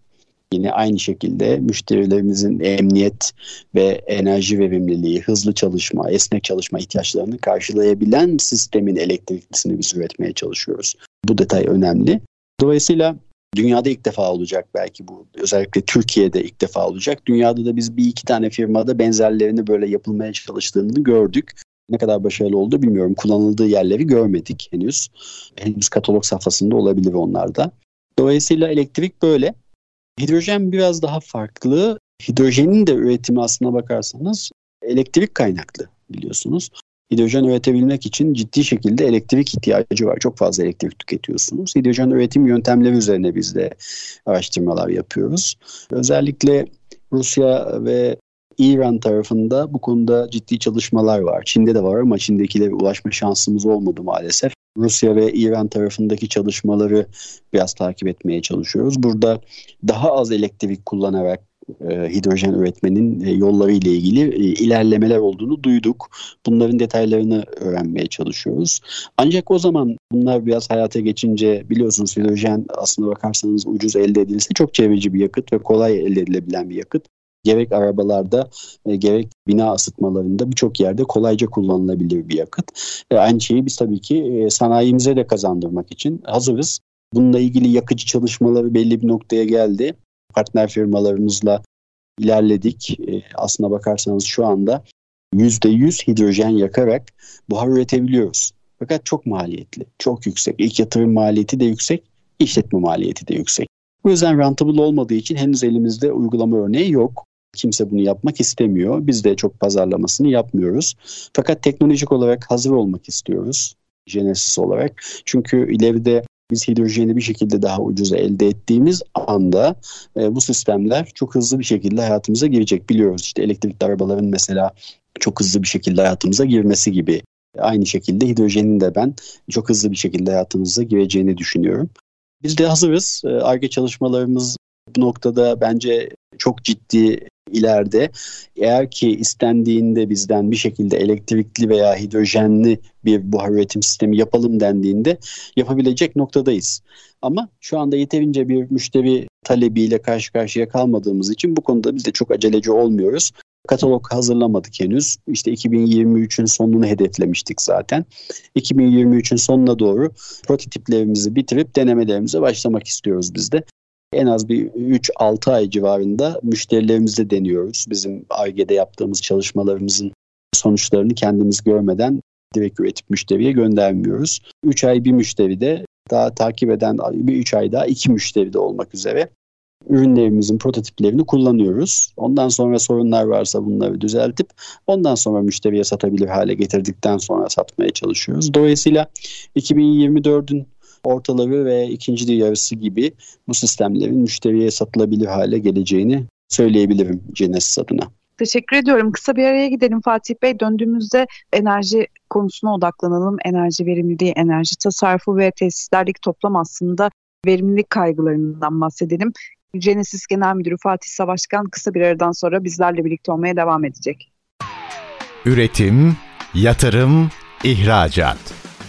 Yine aynı şekilde müşterilerimizin emniyet ve enerji verimliliği, hızlı çalışma, esnek çalışma ihtiyaçlarını karşılayabilen sistemin elektriklisini biz üretmeye çalışıyoruz. Bu detay önemli. Dolayısıyla Dünyada ilk defa olacak belki bu. Özellikle Türkiye'de ilk defa olacak. Dünyada da biz bir iki tane firmada benzerlerini böyle yapılmaya çalıştığını gördük. Ne kadar başarılı oldu bilmiyorum. Kullanıldığı yerleri görmedik henüz. Henüz katalog safhasında olabilir onlarda. Dolayısıyla elektrik böyle. Hidrojen biraz daha farklı. Hidrojenin de üretimi aslına bakarsanız elektrik kaynaklı biliyorsunuz. Hidrojen üretebilmek için ciddi şekilde elektrik ihtiyacı var. Çok fazla elektrik tüketiyorsunuz. Hidrojen üretim yöntemleri üzerine biz de araştırmalar yapıyoruz. Özellikle Rusya ve İran tarafında bu konuda ciddi çalışmalar var. Çin'de de var ama Çin'dekilere ulaşma şansımız olmadı maalesef. Rusya ve İran tarafındaki çalışmaları biraz takip etmeye çalışıyoruz. Burada daha az elektrik kullanarak e, hidrojen üretmenin e, yolları ile ilgili e, ilerlemeler olduğunu duyduk. Bunların detaylarını öğrenmeye çalışıyoruz. Ancak o zaman bunlar biraz hayata geçince biliyorsunuz hidrojen aslında bakarsanız ucuz elde edilse çok çevreci bir yakıt ve kolay elde edilebilen bir yakıt gerek arabalarda e, gerek bina ısıtmalarında birçok yerde kolayca kullanılabilir bir yakıt. E, aynı şeyi biz tabii ki e, sanayimize de kazandırmak için hazırız. Bununla ilgili yakıcı çalışmaları belli bir noktaya geldi. Partner firmalarımızla ilerledik. E, aslına bakarsanız şu anda %100 hidrojen yakarak buhar üretebiliyoruz. Fakat çok maliyetli, çok yüksek. İlk yatırım maliyeti de yüksek, işletme maliyeti de yüksek. Bu yüzden rentable olmadığı için henüz elimizde uygulama örneği yok. Kimse bunu yapmak istemiyor. Biz de çok pazarlamasını yapmıyoruz. Fakat teknolojik olarak hazır olmak istiyoruz. Genesis olarak. Çünkü ileride biz hidrojeni bir şekilde daha ucuza elde ettiğimiz anda e, bu sistemler çok hızlı bir şekilde hayatımıza girecek. Biliyoruz işte elektrikli arabaların mesela çok hızlı bir şekilde hayatımıza girmesi gibi. Aynı şekilde hidrojenin de ben çok hızlı bir şekilde hayatımıza gireceğini düşünüyorum. Biz de hazırız. E, ARGE çalışmalarımız bu noktada bence çok ciddi ileride eğer ki istendiğinde bizden bir şekilde elektrikli veya hidrojenli bir buhar üretim sistemi yapalım dendiğinde yapabilecek noktadayız. Ama şu anda yeterince bir müşteri talebiyle karşı karşıya kalmadığımız için bu konuda biz de çok aceleci olmuyoruz. Katalog hazırlamadık henüz. İşte 2023'ün sonunu hedeflemiştik zaten. 2023'ün sonuna doğru prototiplerimizi bitirip denemelerimize başlamak istiyoruz biz de en az bir 3-6 ay civarında müşterilerimizle deniyoruz. Bizim ARGE'de yaptığımız çalışmalarımızın sonuçlarını kendimiz görmeden direkt üretip müşteriye göndermiyoruz. 3 ay bir müşteri de daha takip eden bir 3 ay daha 2 müşteri de olmak üzere ürünlerimizin prototiplerini kullanıyoruz. Ondan sonra sorunlar varsa bunları düzeltip ondan sonra müşteriye satabilir hale getirdikten sonra satmaya çalışıyoruz. Dolayısıyla 2024'ün ortaları ve ikinci yarısı gibi bu sistemlerin müşteriye satılabilir hale geleceğini söyleyebilirim Genesis adına. Teşekkür ediyorum. Kısa bir araya gidelim Fatih Bey. Döndüğümüzde enerji konusuna odaklanalım. Enerji verimliliği, enerji tasarrufu ve tesislerdeki toplam aslında verimlilik kaygılarından bahsedelim. Genesis Genel Müdürü Fatih Savaşkan kısa bir aradan sonra bizlerle birlikte olmaya devam edecek. Üretim, yatırım, ihracat.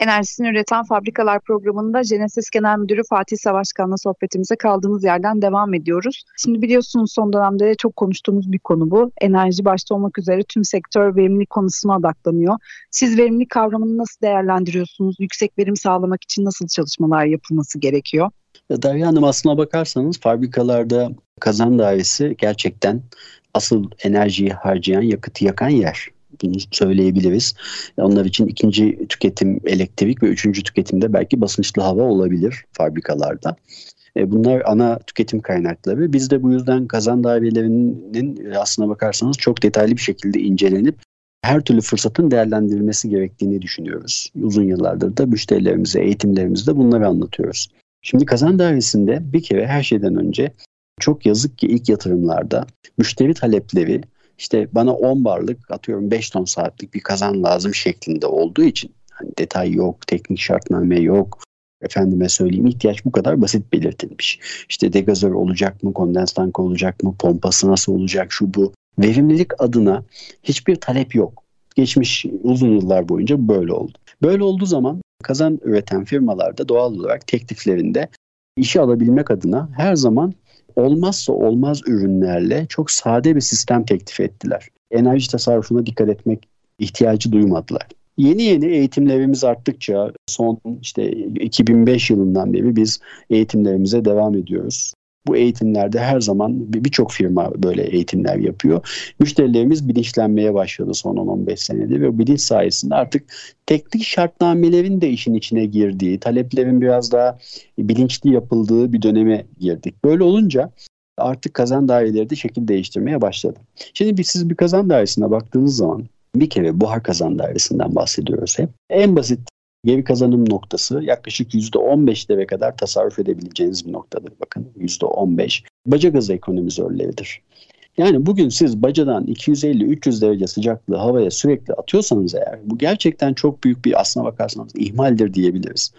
Enerjisini üreten fabrikalar programında Genesis Genel Müdürü Fatih Savaşkan'la sohbetimize kaldığımız yerden devam ediyoruz. Şimdi biliyorsunuz son dönemde çok konuştuğumuz bir konu bu. Enerji başta olmak üzere tüm sektör verimlilik konusuna odaklanıyor. Siz verimlilik kavramını nasıl değerlendiriyorsunuz? Yüksek verim sağlamak için nasıl çalışmalar yapılması gerekiyor? Derya Hanım aslına bakarsanız fabrikalarda kazan dairesi gerçekten asıl enerjiyi harcayan, yakıtı yakan yer bunu söyleyebiliriz. Onlar için ikinci tüketim elektrik ve üçüncü tüketimde belki basınçlı hava olabilir fabrikalarda. E, bunlar ana tüketim kaynakları. Biz de bu yüzden kazan dairelerinin aslına bakarsanız çok detaylı bir şekilde incelenip her türlü fırsatın değerlendirilmesi gerektiğini düşünüyoruz. Uzun yıllardır da müşterilerimize, eğitimlerimizde bunları anlatıyoruz. Şimdi kazan dairesinde bir kere her şeyden önce çok yazık ki ilk yatırımlarda müşteri talepleri işte bana 10 barlık atıyorum 5 ton saatlik bir kazan lazım şeklinde olduğu için hani detay yok, teknik şartname yok. Efendime söyleyeyim ihtiyaç bu kadar basit belirtilmiş. İşte degazör olacak mı, kondens tankı olacak mı, pompası nasıl olacak şu bu. Verimlilik adına hiçbir talep yok. Geçmiş uzun yıllar boyunca böyle oldu. Böyle olduğu zaman kazan üreten firmalarda doğal olarak tekliflerinde işe alabilmek adına her zaman olmazsa olmaz ürünlerle çok sade bir sistem teklif ettiler. Enerji tasarrufuna dikkat etmek ihtiyacı duymadılar. Yeni yeni eğitimlerimiz arttıkça son işte 2005 yılından beri biz eğitimlerimize devam ediyoruz. Bu eğitimlerde her zaman birçok firma böyle eğitimler yapıyor. Müşterilerimiz bilinçlenmeye başladı son 10-15 senede ve bilinç sayesinde artık teknik şartnamelerin de işin içine girdiği, taleplerin biraz daha bilinçli yapıldığı bir döneme girdik. Böyle olunca artık kazan daireleri de şekil değiştirmeye başladı. Şimdi bir, siz bir kazan dairesine baktığınız zaman bir kere buhar kazan dairesinden bahsediyoruz hep. En basit geri kazanım noktası yaklaşık %15'lere kadar tasarruf edebileceğiniz bir noktadır. Bakın %15. Baca gazı ekonomizörleridir. Yani bugün siz bacadan 250-300 derece sıcaklığı havaya sürekli atıyorsanız eğer bu gerçekten çok büyük bir aslına bakarsanız ihmaldir diyebiliriz.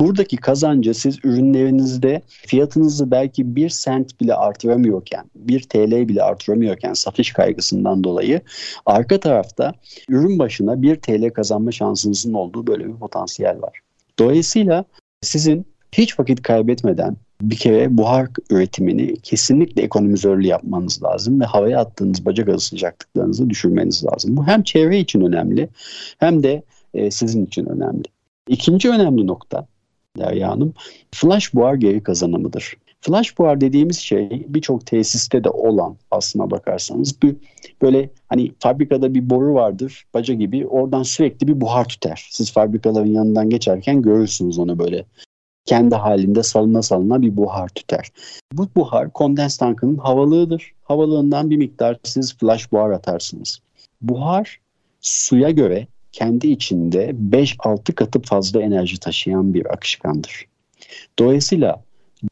Buradaki kazancı siz ürünlerinizde fiyatınızı belki 1 sent bile artıramıyorken, 1 TL bile artıramıyorken satış kaygısından dolayı arka tarafta ürün başına 1 TL kazanma şansınızın olduğu böyle bir potansiyel var. Dolayısıyla sizin hiç vakit kaybetmeden bir kere buhar üretimini kesinlikle ekonomizörlü yapmanız lazım ve havaya attığınız bacak gazı sıcaklıklarınızı düşürmeniz lazım. Bu hem çevre için önemli hem de e, sizin için önemli. İkinci önemli nokta Derya Hanım. Flash buhar geri kazanımıdır. Flash buhar dediğimiz şey birçok tesiste de olan aslına bakarsanız bir böyle hani fabrikada bir boru vardır baca gibi oradan sürekli bir buhar tüter. Siz fabrikaların yanından geçerken görürsünüz onu böyle kendi halinde salına salına bir buhar tüter. Bu buhar kondens tankının havalığıdır. Havalığından bir miktar siz flash buhar atarsınız. Buhar suya göre kendi içinde 5-6 katı fazla enerji taşıyan bir akışkandır. Dolayısıyla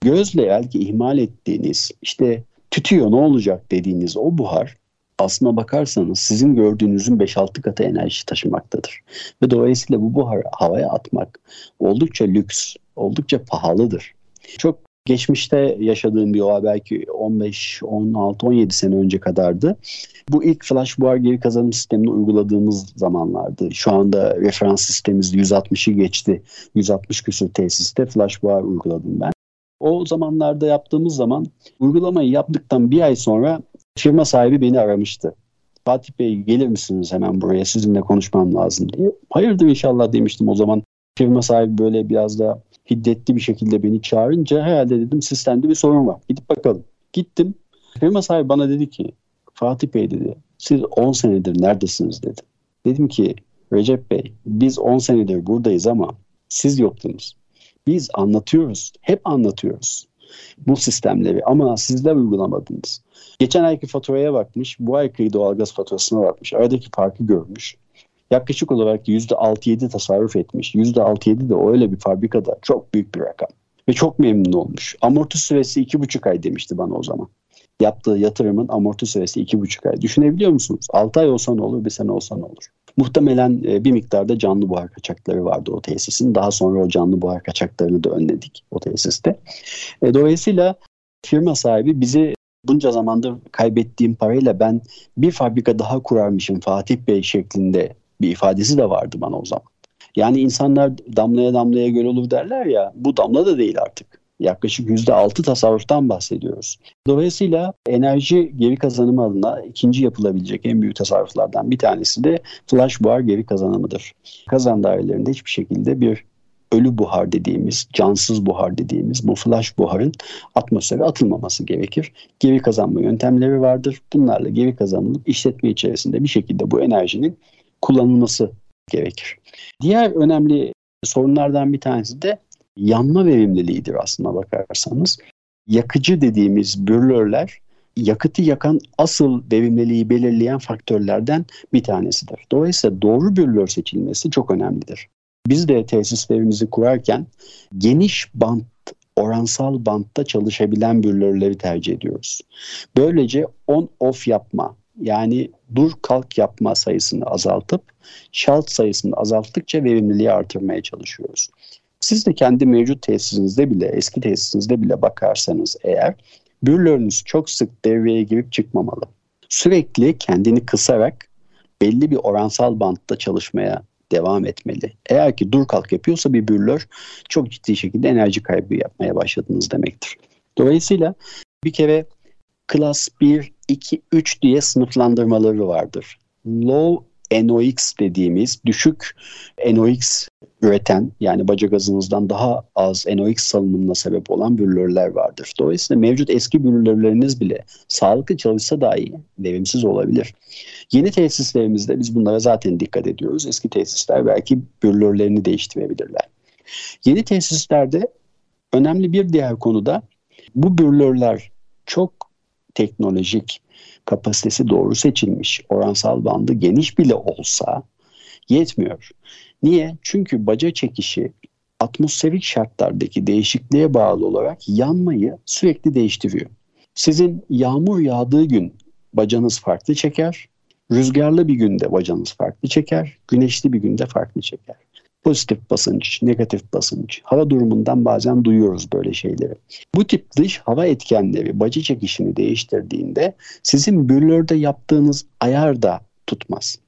gözle belki ihmal ettiğiniz işte tütüyor ne olacak dediğiniz o buhar aslına bakarsanız sizin gördüğünüzün 5-6 katı enerji taşımaktadır. Ve dolayısıyla bu buharı havaya atmak oldukça lüks, oldukça pahalıdır. Çok geçmişte yaşadığım bir olay belki 15, 16, 17 sene önce kadardı. Bu ilk flash buhar geri kazanım sistemini uyguladığımız zamanlardı. Şu anda referans sistemimiz 160'ı geçti. 160 küsur tesiste flash buhar uyguladım ben. O zamanlarda yaptığımız zaman uygulamayı yaptıktan bir ay sonra firma sahibi beni aramıştı. Fatih Bey gelir misiniz hemen buraya sizinle konuşmam lazım diye. Hayırdır inşallah demiştim o zaman. Firma sahibi böyle biraz da hiddetli bir şekilde beni çağırınca herhalde dedim sistemde bir sorun var. Gidip bakalım. Gittim. Firma sahibi bana dedi ki Fatih Bey dedi siz 10 senedir neredesiniz dedi. Dedim ki Recep Bey biz 10 senedir buradayız ama siz yoktunuz. Biz anlatıyoruz. Hep anlatıyoruz bu sistemleri ama sizler uygulamadınız. Geçen ayki faturaya bakmış, bu ayki doğalgaz faturasına bakmış. Aradaki farkı görmüş. Yaklaşık olarak %6-7 tasarruf etmiş. %6-7 de öyle bir fabrikada çok büyük bir rakam. Ve çok memnun olmuş. Amorti süresi 2,5 ay demişti bana o zaman yaptığı yatırımın amorti süresi iki buçuk ay. Düşünebiliyor musunuz? 6 ay olsa ne olur, bir sene olsa ne olur? Muhtemelen e, bir miktarda canlı buhar kaçakları vardı o tesisin. Daha sonra o canlı buhar kaçaklarını da önledik o tesiste. E, dolayısıyla firma sahibi bizi bunca zamandır kaybettiğim parayla ben bir fabrika daha kurarmışım Fatih Bey şeklinde bir ifadesi de vardı bana o zaman. Yani insanlar damlaya damlaya göl olur derler ya bu damla da değil artık yaklaşık %6 tasarruftan bahsediyoruz. Dolayısıyla enerji geri kazanımı adına ikinci yapılabilecek en büyük tasarruflardan bir tanesi de flash buhar geri kazanımıdır. Kazan dairelerinde hiçbir şekilde bir ölü buhar dediğimiz, cansız buhar dediğimiz bu flash buharın atmosfere atılmaması gerekir. Geri kazanma yöntemleri vardır. Bunlarla geri kazanılıp işletme içerisinde bir şekilde bu enerjinin kullanılması gerekir. Diğer önemli sorunlardan bir tanesi de yanma verimliliğidir aslına bakarsanız. Yakıcı dediğimiz bürlörler yakıtı yakan asıl verimliliği belirleyen faktörlerden bir tanesidir. Dolayısıyla doğru bürlör seçilmesi çok önemlidir. Biz de tesislerimizi kurarken geniş bant, oransal bantta çalışabilen bürlörleri tercih ediyoruz. Böylece on-off yapma yani dur kalk yapma sayısını azaltıp şalt sayısını azalttıkça verimliliği artırmaya çalışıyoruz. Siz de kendi mevcut tesisinizde bile, eski tesisinizde bile bakarsanız eğer bürlörünüz çok sık devreye girip çıkmamalı. Sürekli kendini kısarak belli bir oransal bantta çalışmaya devam etmeli. Eğer ki dur kalk yapıyorsa bir bürlör çok ciddi şekilde enerji kaybı yapmaya başladınız demektir. Dolayısıyla bir kere klas 1, 2, 3 diye sınıflandırmaları vardır. Low NOx dediğimiz düşük NOx üreten yani baca gazınızdan daha az NOx salınımına sebep olan bürülörler vardır. Dolayısıyla mevcut eski bürülörleriniz bile sağlıklı çalışsa dahi verimsiz olabilir. Yeni tesislerimizde biz bunlara zaten dikkat ediyoruz. Eski tesisler belki bürülörlerini değiştirebilirler. Yeni tesislerde önemli bir diğer konuda bu bürülörler çok teknolojik, kapasitesi doğru seçilmiş, oransal bandı geniş bile olsa yetmiyor. Niye? Çünkü baca çekişi atmosferik şartlardaki değişikliğe bağlı olarak yanmayı sürekli değiştiriyor. Sizin yağmur yağdığı gün bacanız farklı çeker, rüzgarlı bir günde bacanız farklı çeker, güneşli bir günde farklı çeker. Pozitif basınç, negatif basınç, hava durumundan bazen duyuyoruz böyle şeyleri. Bu tip dış hava etkenleri bacı çekişini değiştirdiğinde sizin bürlörde yaptığınız ayar da tutmaz.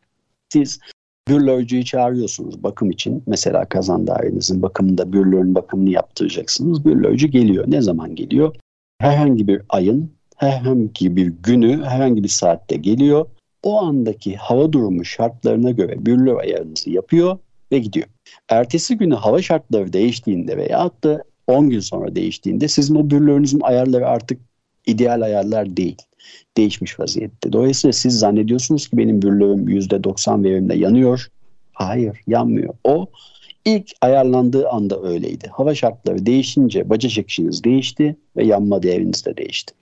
Siz bürlörcüyü çağırıyorsunuz bakım için. Mesela kazan dairenizin bakımında bürlörün bakımını yaptıracaksınız. Bürlörcü geliyor. Ne zaman geliyor? Herhangi bir ayın, herhangi bir günü, herhangi bir saatte geliyor. O andaki hava durumu şartlarına göre bürlör ayarınızı yapıyor ve gidiyor. Ertesi günü hava şartları değiştiğinde veya da 10 gün sonra değiştiğinde sizin o bürlörünüzün ayarları artık ideal ayarlar değil. Değişmiş vaziyette. Dolayısıyla siz zannediyorsunuz ki benim bürlörüm %90 verimle yanıyor. Hayır yanmıyor. O ilk ayarlandığı anda öyleydi. Hava şartları değişince baca çekişiniz değişti ve yanma değeriniz de değişti.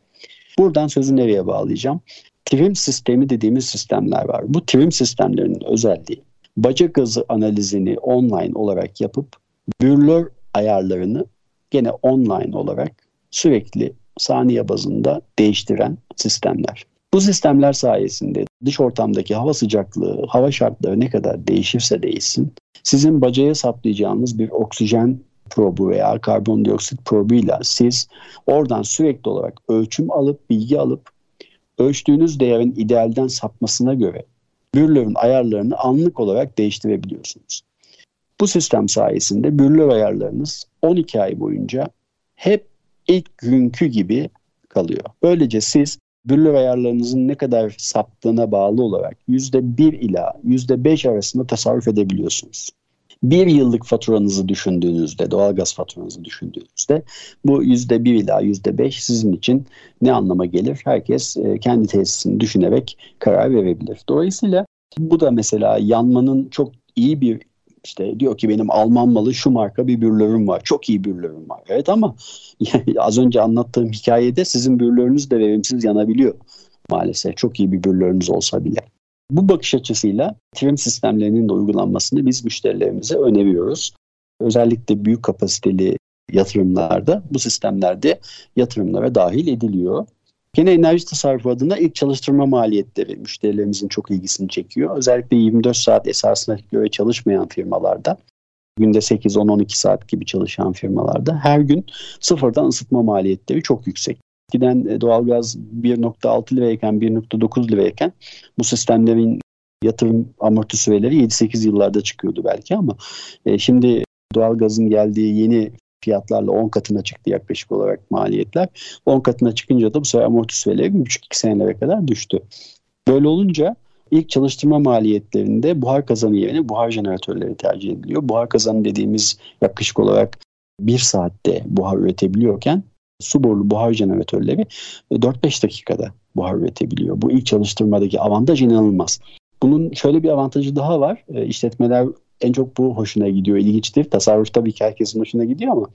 Buradan sözü nereye bağlayacağım? Trim sistemi dediğimiz sistemler var. Bu trim sistemlerinin özelliği bacak gazı analizini online olarak yapıp bürlör ayarlarını gene online olarak sürekli saniye bazında değiştiren sistemler. Bu sistemler sayesinde dış ortamdaki hava sıcaklığı, hava şartları ne kadar değişirse değişsin, sizin bacaya saplayacağınız bir oksijen probu veya karbondioksit probuyla siz oradan sürekli olarak ölçüm alıp bilgi alıp ölçtüğünüz değerin idealden sapmasına göre bürlörün ayarlarını anlık olarak değiştirebiliyorsunuz. Bu sistem sayesinde bürlör ayarlarınız 12 ay boyunca hep ilk günkü gibi kalıyor. Böylece siz bürlör ayarlarınızın ne kadar saptığına bağlı olarak %1 ila %5 arasında tasarruf edebiliyorsunuz. Bir yıllık faturanızı düşündüğünüzde, doğalgaz faturanızı düşündüğünüzde bu %1 ila %5 sizin için ne anlama gelir? Herkes e, kendi tesisini düşünerek karar verebilir. Dolayısıyla bu da mesela yanmanın çok iyi bir işte diyor ki benim Alman malı şu marka bir bürlörüm var. Çok iyi bürlörüm var. Evet ama az önce anlattığım hikayede sizin bürlörünüz de verimsiz yanabiliyor maalesef. Çok iyi bir bürlörünüz olsa bile. Bu bakış açısıyla trim sistemlerinin de uygulanmasını biz müşterilerimize öneriyoruz. Özellikle büyük kapasiteli yatırımlarda bu sistemlerde yatırımlara dahil ediliyor. Yine enerji tasarrufu adına ilk çalıştırma maliyetleri müşterilerimizin çok ilgisini çekiyor. Özellikle 24 saat esasına göre çalışmayan firmalarda günde 8, 10, 12 saat gibi çalışan firmalarda her gün sıfırdan ısıtma maliyetleri çok yüksek. Eskiden e, doğalgaz 1.6 lirayken 1.9 lirayken bu sistemlerin yatırım amorti süreleri 7-8 yıllarda çıkıyordu belki ama e, şimdi doğalgazın geldiği yeni fiyatlarla 10 katına çıktı yaklaşık olarak maliyetler. 10 katına çıkınca da bu sefer amorti süreleri 1,5-2 senelere kadar düştü. Böyle olunca ilk çalıştırma maliyetlerinde buhar kazanı yerine buhar jeneratörleri tercih ediliyor. Buhar kazanı dediğimiz yaklaşık olarak bir saatte buhar üretebiliyorken su borulu buhar jeneratörleri 4-5 dakikada buhar üretebiliyor. Bu ilk çalıştırmadaki avantaj inanılmaz. Bunun şöyle bir avantajı daha var. E, işletmeler en çok bu hoşuna gidiyor, ilginçtir. Tasarruf tabii ki herkesin hoşuna gidiyor ama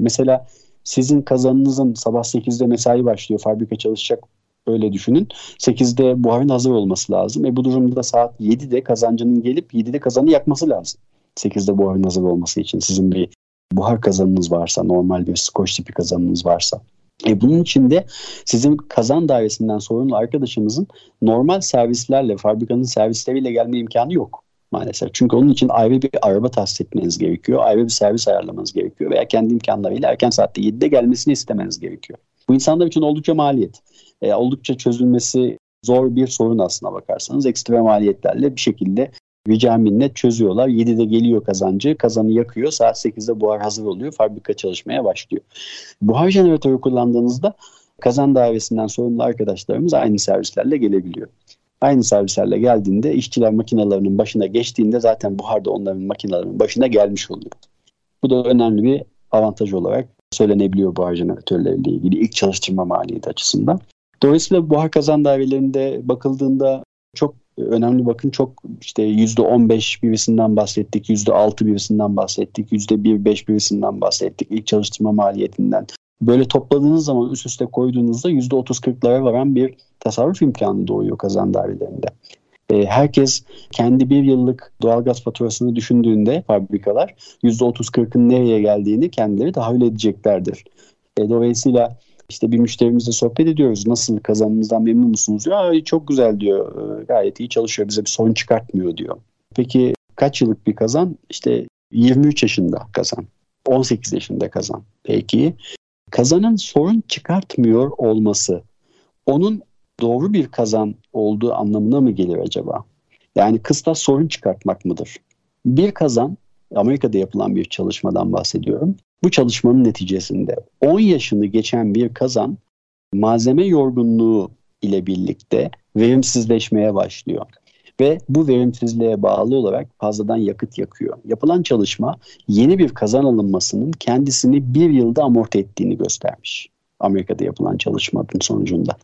mesela sizin kazanınızın sabah 8'de mesai başlıyor, fabrika çalışacak öyle düşünün. 8'de buharın hazır olması lazım. E bu durumda saat 7'de kazancının gelip 7'de kazanı yakması lazım. 8'de buharın hazır olması için sizin bir buhar kazanınız varsa, normal bir skoç tipi kazanınız varsa. E bunun için de sizin kazan dairesinden sorumlu arkadaşımızın normal servislerle, fabrikanın servisleriyle gelme imkanı yok maalesef. Çünkü onun için ayrı bir araba tahsis etmeniz gerekiyor. Ayrı bir servis ayarlamanız gerekiyor. Veya kendi imkanlarıyla erken saatte 7'de gelmesini istemeniz gerekiyor. Bu insanlar için oldukça maliyet. E, oldukça çözülmesi zor bir sorun aslına bakarsanız. Ekstra maliyetlerle bir şekilde rica minnet çözüyorlar. 7'de geliyor kazancı, kazanı yakıyor. Saat 8'de buhar hazır oluyor. Fabrika çalışmaya başlıyor. Buhar jeneratörü kullandığınızda kazan dairesinden sorumlu arkadaşlarımız aynı servislerle gelebiliyor. Aynı servislerle geldiğinde işçiler makinalarının başına geçtiğinde zaten buhar da onların makinalarının başına gelmiş oluyor. Bu da önemli bir avantaj olarak söylenebiliyor buhar jeneratörleriyle ilgili ilk çalıştırma maliyeti açısından. Dolayısıyla buhar kazan dairelerinde bakıldığında çok önemli bakın çok işte yüzde 15 birisinden bahsettik, yüzde 6 birisinden bahsettik, yüzde 1-5 birisinden bahsettik ilk çalıştırma maliyetinden. Böyle topladığınız zaman üst üste koyduğunuzda yüzde 30-40'lara varan bir tasarruf imkanı doğuyor kazan dairelerinde. E, herkes kendi bir yıllık doğalgaz faturasını düşündüğünde fabrikalar %30-40'ın nereye geldiğini kendileri tahayyül edeceklerdir. E, dolayısıyla işte bir müşterimizle sohbet ediyoruz. Nasıl kazanımızdan memnun musunuz? Ya çok güzel diyor. Ee, gayet iyi çalışıyor. Bize bir sorun çıkartmıyor diyor. Peki kaç yıllık bir kazan? İşte 23 yaşında kazan. 18 yaşında kazan. Peki kazanın sorun çıkartmıyor olması onun doğru bir kazan olduğu anlamına mı gelir acaba? Yani kıstas sorun çıkartmak mıdır? Bir kazan Amerika'da yapılan bir çalışmadan bahsediyorum. Bu çalışmanın neticesinde 10 yaşını geçen bir kazan malzeme yorgunluğu ile birlikte verimsizleşmeye başlıyor. Ve bu verimsizliğe bağlı olarak fazladan yakıt yakıyor. Yapılan çalışma yeni bir kazan alınmasının kendisini bir yılda amorti ettiğini göstermiş. Amerika'da yapılan çalışmanın sonucunda.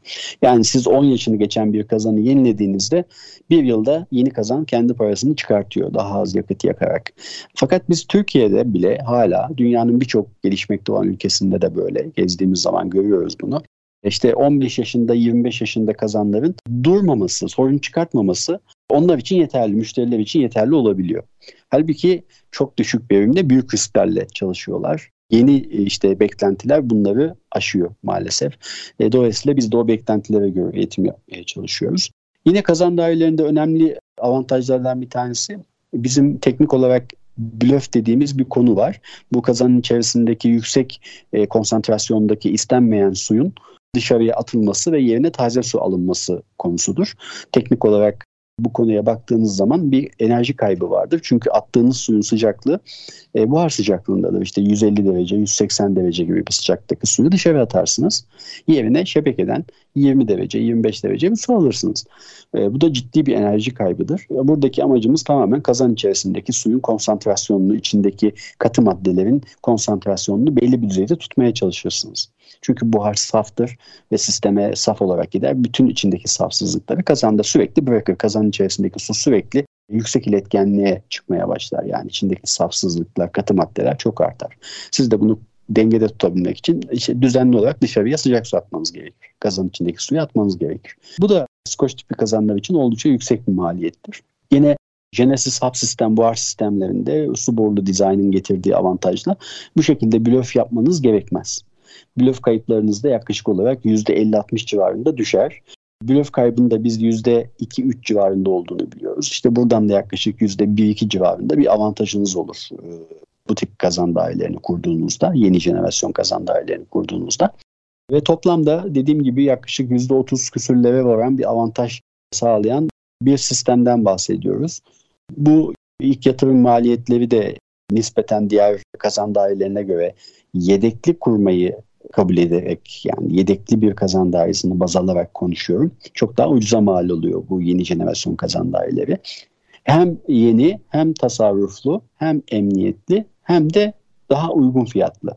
Yani siz 10 yaşını geçen bir kazanı yenilediğinizde bir yılda yeni kazan kendi parasını çıkartıyor daha az yakıt yakarak. Fakat biz Türkiye'de bile hala dünyanın birçok gelişmekte olan ülkesinde de böyle gezdiğimiz zaman görüyoruz bunu. İşte 15 yaşında 25 yaşında kazanların durmaması, sorun çıkartmaması onlar için yeterli, müşteriler için yeterli olabiliyor. Halbuki çok düşük verimde büyük risklerle çalışıyorlar yeni e, işte beklentiler bunları aşıyor maalesef. E, dolayısıyla biz de o beklentilere göre eğitim yapmaya çalışıyoruz. Yine kazan dairelerinde önemli avantajlardan bir tanesi bizim teknik olarak blöf dediğimiz bir konu var. Bu kazanın içerisindeki yüksek e, konsantrasyondaki istenmeyen suyun dışarıya atılması ve yerine taze su alınması konusudur. Teknik olarak bu konuya baktığınız zaman bir enerji kaybı vardır. Çünkü attığınız suyun sıcaklığı e, buhar sıcaklığındadır. İşte 150 derece, 180 derece gibi bir sıcaklıktaki suyu dışarı atarsınız. Yerine şebekeden 20 derece, 25 derece bir su alırsınız. E, bu da ciddi bir enerji kaybıdır. Buradaki amacımız tamamen kazan içerisindeki suyun konsantrasyonunu, içindeki katı maddelerin konsantrasyonunu belli bir düzeyde tutmaya çalışırsınız. Çünkü buhar saftır ve sisteme saf olarak gider. Bütün içindeki safsızlıkları kazanda sürekli bırakır. Kazanın içerisindeki su sürekli yüksek iletkenliğe çıkmaya başlar. Yani içindeki safsızlıklar, katı maddeler çok artar. Siz de bunu dengede tutabilmek için işte düzenli olarak dışarıya sıcak su atmanız gerekir. Kazanın içindeki suyu atmanız gerekir. Bu da Skoç tipi kazanlar için oldukça yüksek bir maliyettir. Yine Genesis hub sistem, buhar sistemlerinde su borulu dizaynın getirdiği avantajla bu şekilde blöf yapmanız gerekmez blöf kayıplarınız da yaklaşık olarak %50-60 civarında düşer. Blöf kaybının da biz %2-3 civarında olduğunu biliyoruz. İşte buradan da yaklaşık %1-2 civarında bir avantajınız olur. Ee, bu tip kazan dairelerini kurduğunuzda, yeni jenerasyon kazan dairelerini kurduğunuzda. Ve toplamda dediğim gibi yaklaşık %30 küsürlere varan bir avantaj sağlayan bir sistemden bahsediyoruz. Bu ilk yatırım maliyetleri de nispeten diğer kazan dairelerine göre yedekli kurmayı kabul ederek yani yedekli bir kazan dairesini baz alarak konuşuyorum. Çok daha ucuza mal oluyor bu yeni jenerasyon kazan daireleri. Hem yeni hem tasarruflu hem emniyetli hem de daha uygun fiyatlı.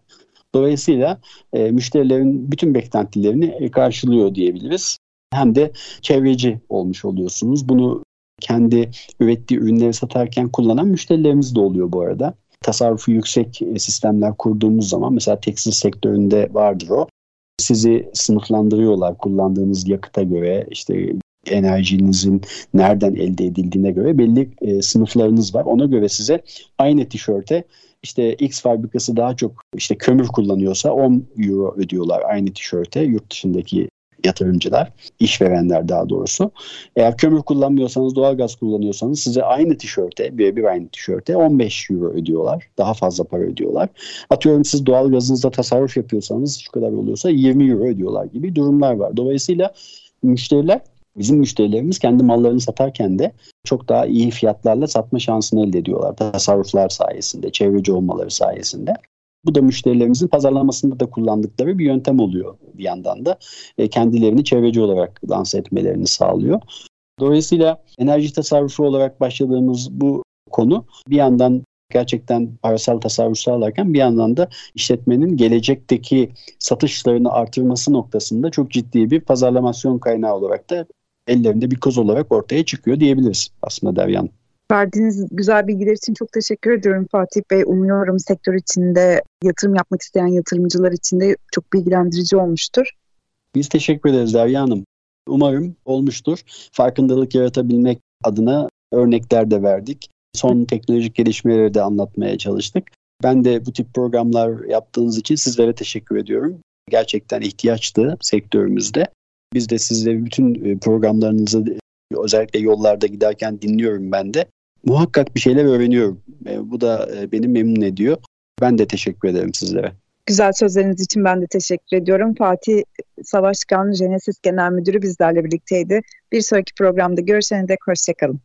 Dolayısıyla e, müşterilerin bütün beklentilerini karşılıyor diyebiliriz. Hem de çevreci olmuş oluyorsunuz. Bunu kendi ürettiği ürünleri satarken kullanan müşterilerimiz de oluyor bu arada tasarrufu yüksek e, sistemler kurduğumuz zaman mesela tekstil sektöründe vardır o. Sizi sınıflandırıyorlar kullandığınız yakıta göre işte enerjinizin nereden elde edildiğine göre belli e, sınıflarınız var. Ona göre size aynı tişörte işte X fabrikası daha çok işte kömür kullanıyorsa 10 euro ödüyorlar aynı tişörte yurt dışındaki yatırımcılar, işverenler daha doğrusu. Eğer kömür kullanmıyorsanız, doğalgaz kullanıyorsanız size aynı tişörte, birebir aynı tişörte 15 euro ödüyorlar. Daha fazla para ödüyorlar. Atıyorum siz doğalgazınızda tasarruf yapıyorsanız şu kadar oluyorsa 20 euro ödüyorlar gibi durumlar var. Dolayısıyla müşteriler bizim müşterilerimiz kendi mallarını satarken de çok daha iyi fiyatlarla satma şansını elde ediyorlar. Tasarruflar sayesinde, çevreci olmaları sayesinde. Bu da müşterilerimizin pazarlamasında da kullandıkları bir yöntem oluyor bir yandan da. E, kendilerini çevreci olarak lanse etmelerini sağlıyor. Dolayısıyla enerji tasarrufu olarak başladığımız bu konu bir yandan gerçekten parasal tasarruf sağlarken bir yandan da işletmenin gelecekteki satışlarını artırması noktasında çok ciddi bir pazarlamasyon kaynağı olarak da ellerinde bir koz olarak ortaya çıkıyor diyebiliriz aslında Deryan. Verdiğiniz güzel bilgiler için çok teşekkür ediyorum Fatih Bey. Umuyorum sektör içinde yatırım yapmak isteyen yatırımcılar için de çok bilgilendirici olmuştur. Biz teşekkür ederiz Derya Hanım. Umarım olmuştur. Farkındalık yaratabilmek adına örnekler de verdik. Son teknolojik gelişmeleri de anlatmaya çalıştık. Ben de bu tip programlar yaptığınız için sizlere teşekkür ediyorum. Gerçekten ihtiyaçtı sektörümüzde. Biz de sizleri bütün e, programlarınızı özellikle yollarda giderken dinliyorum ben de. Muhakkak bir şeyler öğreniyorum. E, bu da e, beni memnun ediyor. Ben de teşekkür ederim sizlere. Güzel sözleriniz için ben de teşekkür ediyorum. Fatih Savaşkan, Genesis Genel Müdürü bizlerle birlikteydi. Bir sonraki programda görüşene dek hoşçakalın.